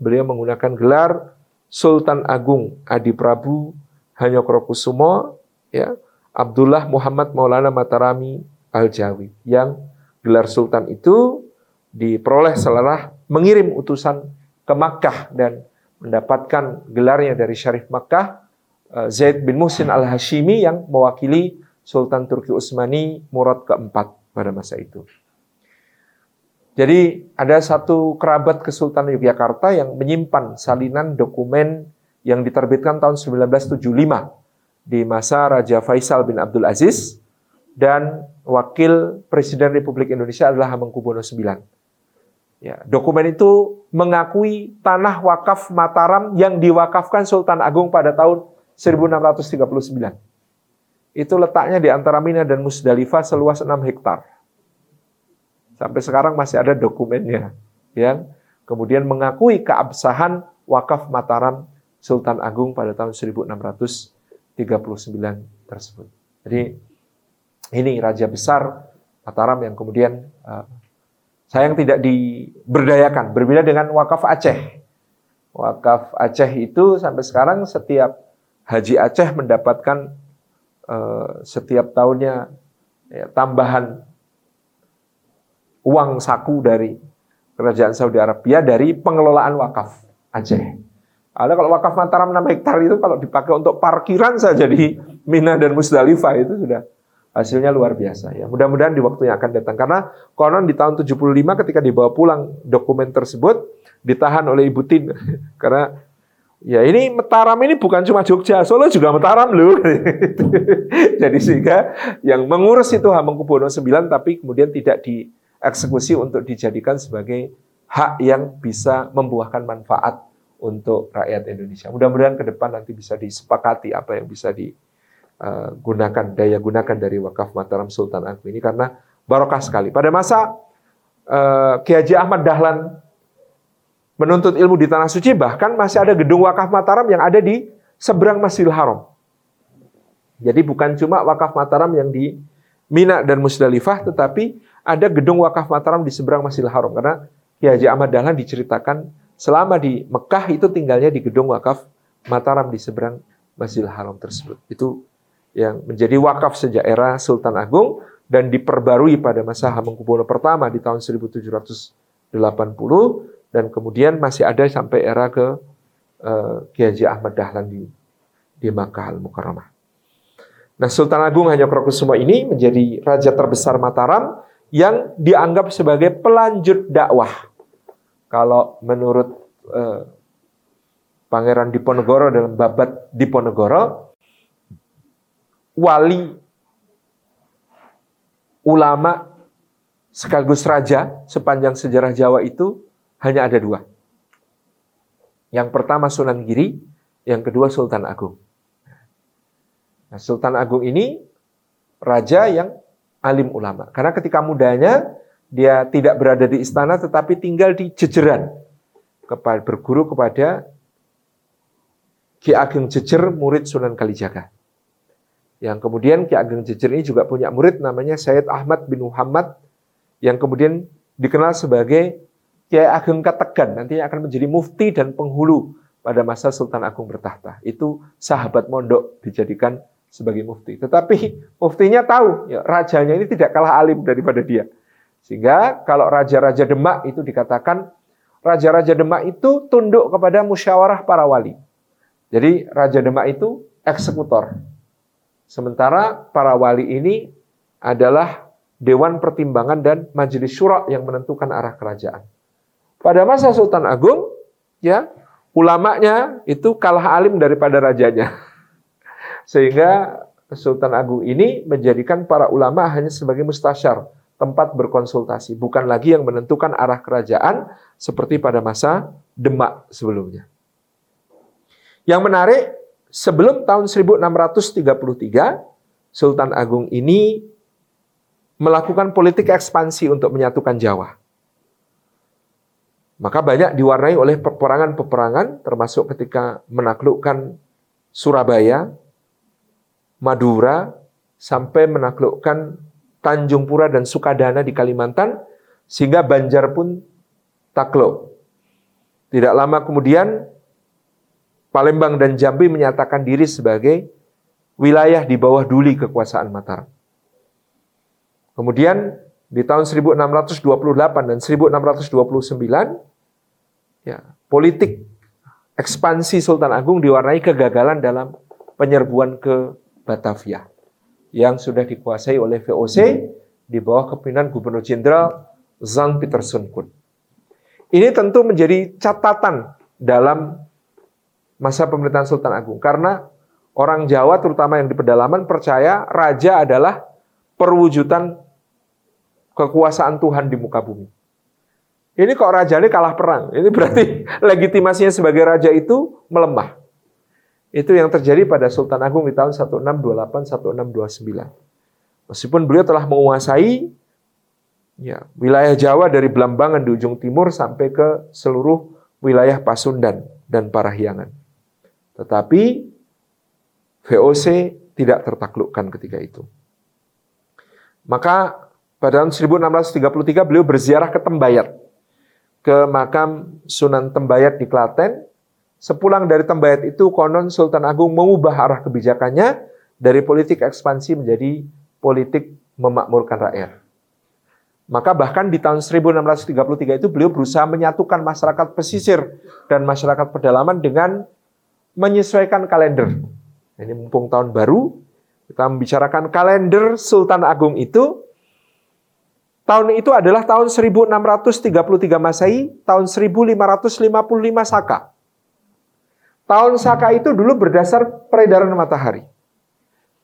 beliau menggunakan gelar Sultan Agung Adi Prabu Hanyokrokusumo ya Abdullah Muhammad Maulana Matarami Al-Jawi yang gelar sultan itu diperoleh setelah mengirim utusan ke Makkah dan mendapatkan gelarnya dari Syarif Makkah uh, Zaid bin Muhsin al-Hashimi yang mewakili Sultan Turki Utsmani Murad keempat pada masa itu. Jadi ada satu kerabat Kesultanan Yogyakarta yang menyimpan salinan dokumen yang diterbitkan tahun 1975 di masa Raja Faisal bin Abdul Aziz dan wakil Presiden Republik Indonesia adalah Hamengkubuwono IX. Ya, dokumen itu mengakui tanah wakaf Mataram yang diwakafkan Sultan Agung pada tahun 1639. Itu letaknya di antara Mina dan Musdalifah seluas 6 hektar. Sampai sekarang masih ada dokumennya yang kemudian mengakui keabsahan wakaf Mataram Sultan Agung pada tahun 1639 tersebut. Jadi ini raja besar Mataram yang kemudian uh, sayang tidak diberdayakan. Berbeda dengan wakaf Aceh. Wakaf Aceh itu sampai sekarang setiap haji Aceh mendapatkan uh, setiap tahunnya ya, tambahan uang saku dari kerajaan Saudi Arabia dari pengelolaan wakaf Aceh. Ada kalau wakaf Mataram 6 hektar itu kalau dipakai untuk parkiran saja di Mina dan Musdalifah itu sudah hasilnya luar biasa ya. Mudah-mudahan di waktu yang akan datang karena konon di tahun 75 ketika dibawa pulang dokumen tersebut ditahan oleh Ibu Tin karena ya ini Mataram ini bukan cuma Jogja, Solo juga Mataram loh. Jadi sehingga yang mengurus itu Hamengkubuwono IX tapi kemudian tidak dieksekusi untuk dijadikan sebagai hak yang bisa membuahkan manfaat untuk rakyat Indonesia. Mudah-mudahan ke depan nanti bisa disepakati apa yang bisa digunakan, daya gunakan dari wakaf Mataram Sultan Agung ini karena barokah sekali. Pada masa uh, Kiai Haji Ahmad Dahlan menuntut ilmu di Tanah Suci, bahkan masih ada gedung wakaf Mataram yang ada di seberang Masjidil Haram. Jadi bukan cuma wakaf Mataram yang di Mina dan Musdalifah, tetapi ada gedung wakaf Mataram di seberang Masjidil Haram. Karena Kiai Haji Ahmad Dahlan diceritakan selama di Mekah itu tinggalnya di gedung wakaf Mataram di seberang Masjidil Haram tersebut. Itu yang menjadi wakaf sejak era Sultan Agung dan diperbarui pada masa Hamengkubuwono pertama di tahun 1780 dan kemudian masih ada sampai era ke uh, Haji Ahmad Dahlan di di Makkah Al-Mukarramah. Nah, Sultan Agung Hanyokrokusumo ini menjadi raja terbesar Mataram yang dianggap sebagai pelanjut dakwah kalau menurut eh, Pangeran Diponegoro dalam babat Diponegoro, wali ulama sekaligus raja sepanjang sejarah Jawa itu hanya ada dua. Yang pertama Sunan Giri, yang kedua Sultan Agung. Nah, Sultan Agung ini raja yang alim ulama. Karena ketika mudanya dia tidak berada di istana tetapi tinggal di jejeran kepada berguru kepada Ki Ageng Jejer murid Sunan Kalijaga. Yang kemudian Ki Ageng Jejer ini juga punya murid namanya Sayyid Ahmad bin Muhammad yang kemudian dikenal sebagai Kiai Ageng Kategan, nantinya akan menjadi mufti dan penghulu pada masa Sultan Agung bertahta. Itu sahabat mondok dijadikan sebagai mufti. Tetapi muftinya tahu, ya, rajanya ini tidak kalah alim daripada dia. Sehingga kalau raja-raja Demak itu dikatakan raja-raja Demak itu tunduk kepada musyawarah para wali. Jadi raja Demak itu eksekutor. Sementara para wali ini adalah dewan pertimbangan dan majelis syura yang menentukan arah kerajaan. Pada masa Sultan Agung, ya ulamanya itu kalah alim daripada rajanya. Sehingga Sultan Agung ini menjadikan para ulama hanya sebagai mustasyar, tempat berkonsultasi, bukan lagi yang menentukan arah kerajaan seperti pada masa Demak sebelumnya. Yang menarik, sebelum tahun 1633, Sultan Agung ini melakukan politik ekspansi untuk menyatukan Jawa. Maka banyak diwarnai oleh peperangan-peperangan, termasuk ketika menaklukkan Surabaya, Madura, sampai menaklukkan Tanjung Pura dan Sukadana di Kalimantan, sehingga Banjar pun takluk. Tidak lama kemudian, Palembang dan Jambi menyatakan diri sebagai wilayah di bawah duli kekuasaan Mataram. Kemudian di tahun 1628 dan 1629, ya, politik ekspansi Sultan Agung diwarnai kegagalan dalam penyerbuan ke Batavia yang sudah dikuasai oleh VOC di bawah kepemimpinan Gubernur Jenderal Zhang Peterson Kun. Ini tentu menjadi catatan dalam masa pemerintahan Sultan Agung karena orang Jawa terutama yang di pedalaman percaya raja adalah perwujudan kekuasaan Tuhan di muka bumi. Ini kok raja kalah perang. Ini berarti legitimasinya sebagai raja itu melemah. Itu yang terjadi pada Sultan Agung di tahun 1628-1629. Meskipun beliau telah menguasai ya, wilayah Jawa dari Belambangan di ujung timur sampai ke seluruh wilayah Pasundan dan Parahyangan. Tetapi VOC tidak tertaklukkan ketika itu. Maka pada tahun 1633 beliau berziarah ke Tembayat, ke makam Sunan Tembayat di Klaten, Sepulang dari Tembayat itu, konon Sultan Agung mengubah arah kebijakannya dari politik ekspansi menjadi politik memakmurkan rakyat. Maka bahkan di tahun 1633 itu beliau berusaha menyatukan masyarakat pesisir dan masyarakat pedalaman dengan menyesuaikan kalender. Ini mumpung tahun baru, kita membicarakan kalender Sultan Agung itu. Tahun itu adalah tahun 1633 Masehi, tahun 1555 Saka. Tahun Saka itu dulu berdasar peredaran matahari.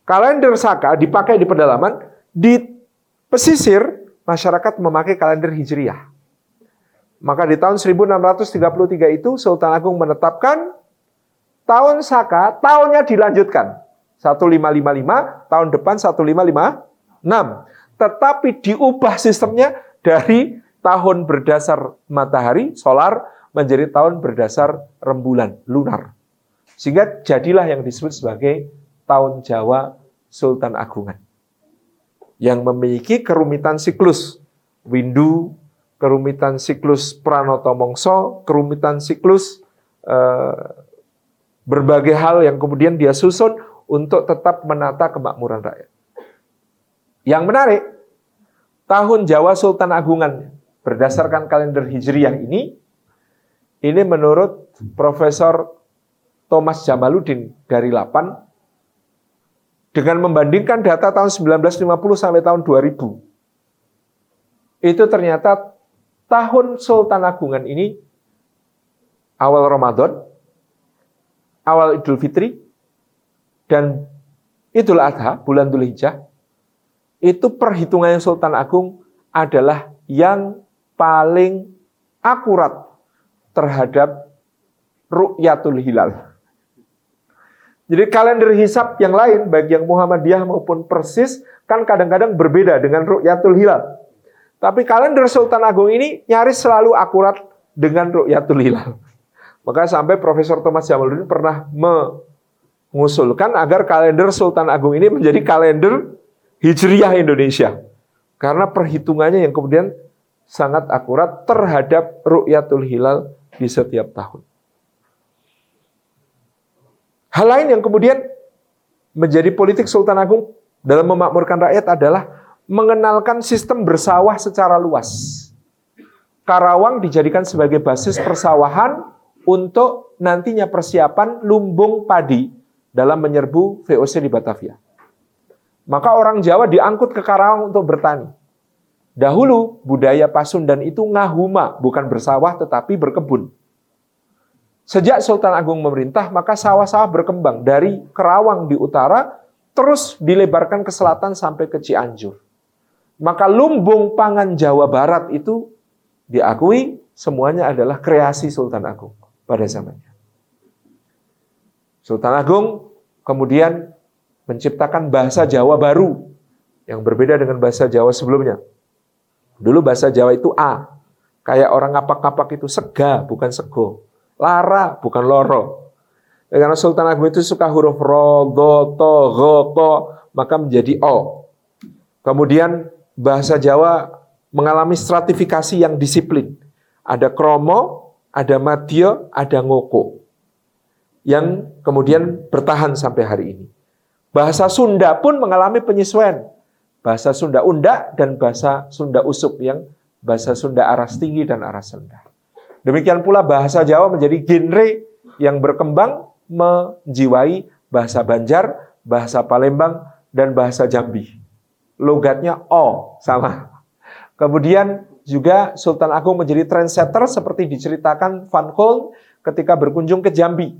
Kalender Saka dipakai di pedalaman, di pesisir masyarakat memakai kalender Hijriah. Maka di tahun 1633 itu Sultan Agung menetapkan tahun Saka, tahunnya dilanjutkan. 1555, tahun depan 1556. Tetapi diubah sistemnya dari tahun berdasar matahari, solar, menjadi tahun berdasar rembulan, lunar. Sehingga jadilah yang disebut sebagai tahun Jawa Sultan Agungan. Yang memiliki kerumitan siklus windu, kerumitan siklus pranoto mongso, kerumitan siklus eh, berbagai hal yang kemudian dia susun untuk tetap menata kemakmuran rakyat. Yang menarik, tahun Jawa Sultan Agungan berdasarkan kalender Hijriah ini ini menurut Profesor Thomas Jamaluddin dari Lapan dengan membandingkan data tahun 1950 sampai tahun 2000. Itu ternyata tahun Sultan Agungan ini awal Ramadan, awal Idul Fitri, dan Idul Adha, bulan Dhul Hijjah, itu perhitungan Sultan Agung adalah yang paling akurat terhadap ru'yatul hilal. Jadi kalender hisap yang lain, baik yang Muhammadiyah maupun Persis, kan kadang-kadang berbeda dengan ru'yatul hilal. Tapi kalender Sultan Agung ini nyaris selalu akurat dengan ru'yatul hilal. Maka sampai Profesor Thomas Jamaluddin pernah mengusulkan agar kalender Sultan Agung ini menjadi kalender Hijriyah Indonesia. Karena perhitungannya yang kemudian sangat akurat terhadap ru'yatul hilal di setiap tahun. Hal lain yang kemudian menjadi politik Sultan Agung dalam memakmurkan rakyat adalah mengenalkan sistem bersawah secara luas. Karawang dijadikan sebagai basis persawahan untuk nantinya persiapan lumbung padi dalam menyerbu VOC di Batavia. Maka orang Jawa diangkut ke Karawang untuk bertani. Dahulu budaya Pasundan itu ngahuma, bukan bersawah tetapi berkebun. Sejak Sultan Agung memerintah, maka sawah-sawah berkembang dari Kerawang di utara, terus dilebarkan ke selatan sampai ke Cianjur. Maka lumbung pangan Jawa Barat itu diakui semuanya adalah kreasi Sultan Agung pada zamannya. Sultan Agung kemudian menciptakan bahasa Jawa baru yang berbeda dengan bahasa Jawa sebelumnya. Dulu bahasa Jawa itu A. Kayak orang ngapak-ngapak itu sega, bukan sego. Lara, bukan loro. Karena Sultan Agung itu suka huruf ro, do, to, go, ko, maka menjadi o. Kemudian bahasa Jawa mengalami stratifikasi yang disiplin. Ada kromo, ada matio, ada ngoko. Yang kemudian bertahan sampai hari ini. Bahasa Sunda pun mengalami penyesuaian bahasa Sunda Unda dan bahasa Sunda Usup yang bahasa Sunda aras tinggi dan aras rendah. Demikian pula bahasa Jawa menjadi genre yang berkembang menjiwai bahasa Banjar, bahasa Palembang, dan bahasa Jambi. Logatnya O sama. Kemudian juga Sultan Agung menjadi trendsetter seperti diceritakan Van Holm ketika berkunjung ke Jambi.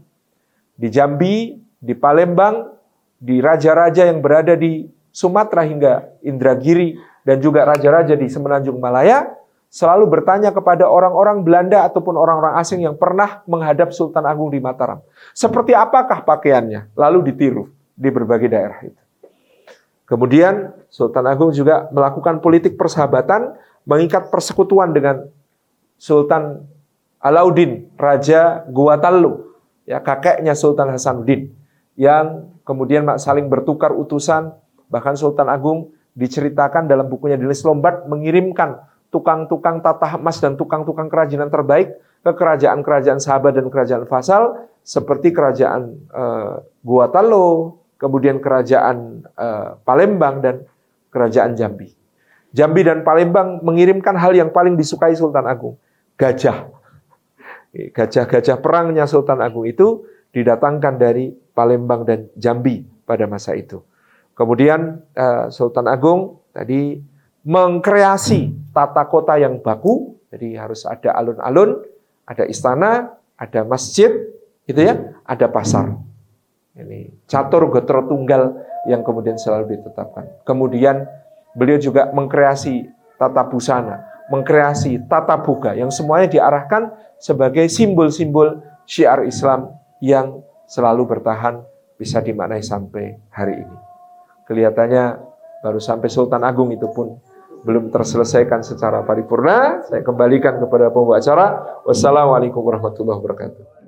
Di Jambi, di Palembang, di raja-raja yang berada di Sumatera hingga Indragiri dan juga raja-raja di Semenanjung Malaya selalu bertanya kepada orang-orang Belanda ataupun orang-orang asing yang pernah menghadap Sultan Agung di Mataram. Seperti apakah pakaiannya? Lalu ditiru di berbagai daerah itu. Kemudian Sultan Agung juga melakukan politik persahabatan, mengikat persekutuan dengan Sultan Alauddin, Raja Guatalu, ya kakeknya Sultan Hasanuddin, yang kemudian saling bertukar utusan, bahkan Sultan Agung diceritakan dalam bukunya Dinis Lombard mengirimkan tukang-tukang tata emas dan tukang-tukang kerajinan terbaik ke kerajaan-kerajaan sahabat dan kerajaan fasal seperti kerajaan uh, Guatalo, kemudian kerajaan uh, Palembang dan kerajaan Jambi. Jambi dan Palembang mengirimkan hal yang paling disukai Sultan Agung, gajah. Gajah-gajah perangnya Sultan Agung itu didatangkan dari Palembang dan Jambi pada masa itu. Kemudian uh, Sultan Agung tadi mengkreasi tata kota yang baku, jadi harus ada alun-alun, ada istana, ada masjid, gitu ya, ada pasar. Ini catur gotro tunggal yang kemudian selalu ditetapkan. Kemudian beliau juga mengkreasi tata busana, mengkreasi tata buga yang semuanya diarahkan sebagai simbol-simbol syiar Islam yang selalu bertahan bisa dimaknai sampai hari ini. Kelihatannya baru sampai Sultan Agung itu pun belum terselesaikan secara paripurna. Saya kembalikan kepada pembawa acara. Wassalamualaikum warahmatullahi wabarakatuh.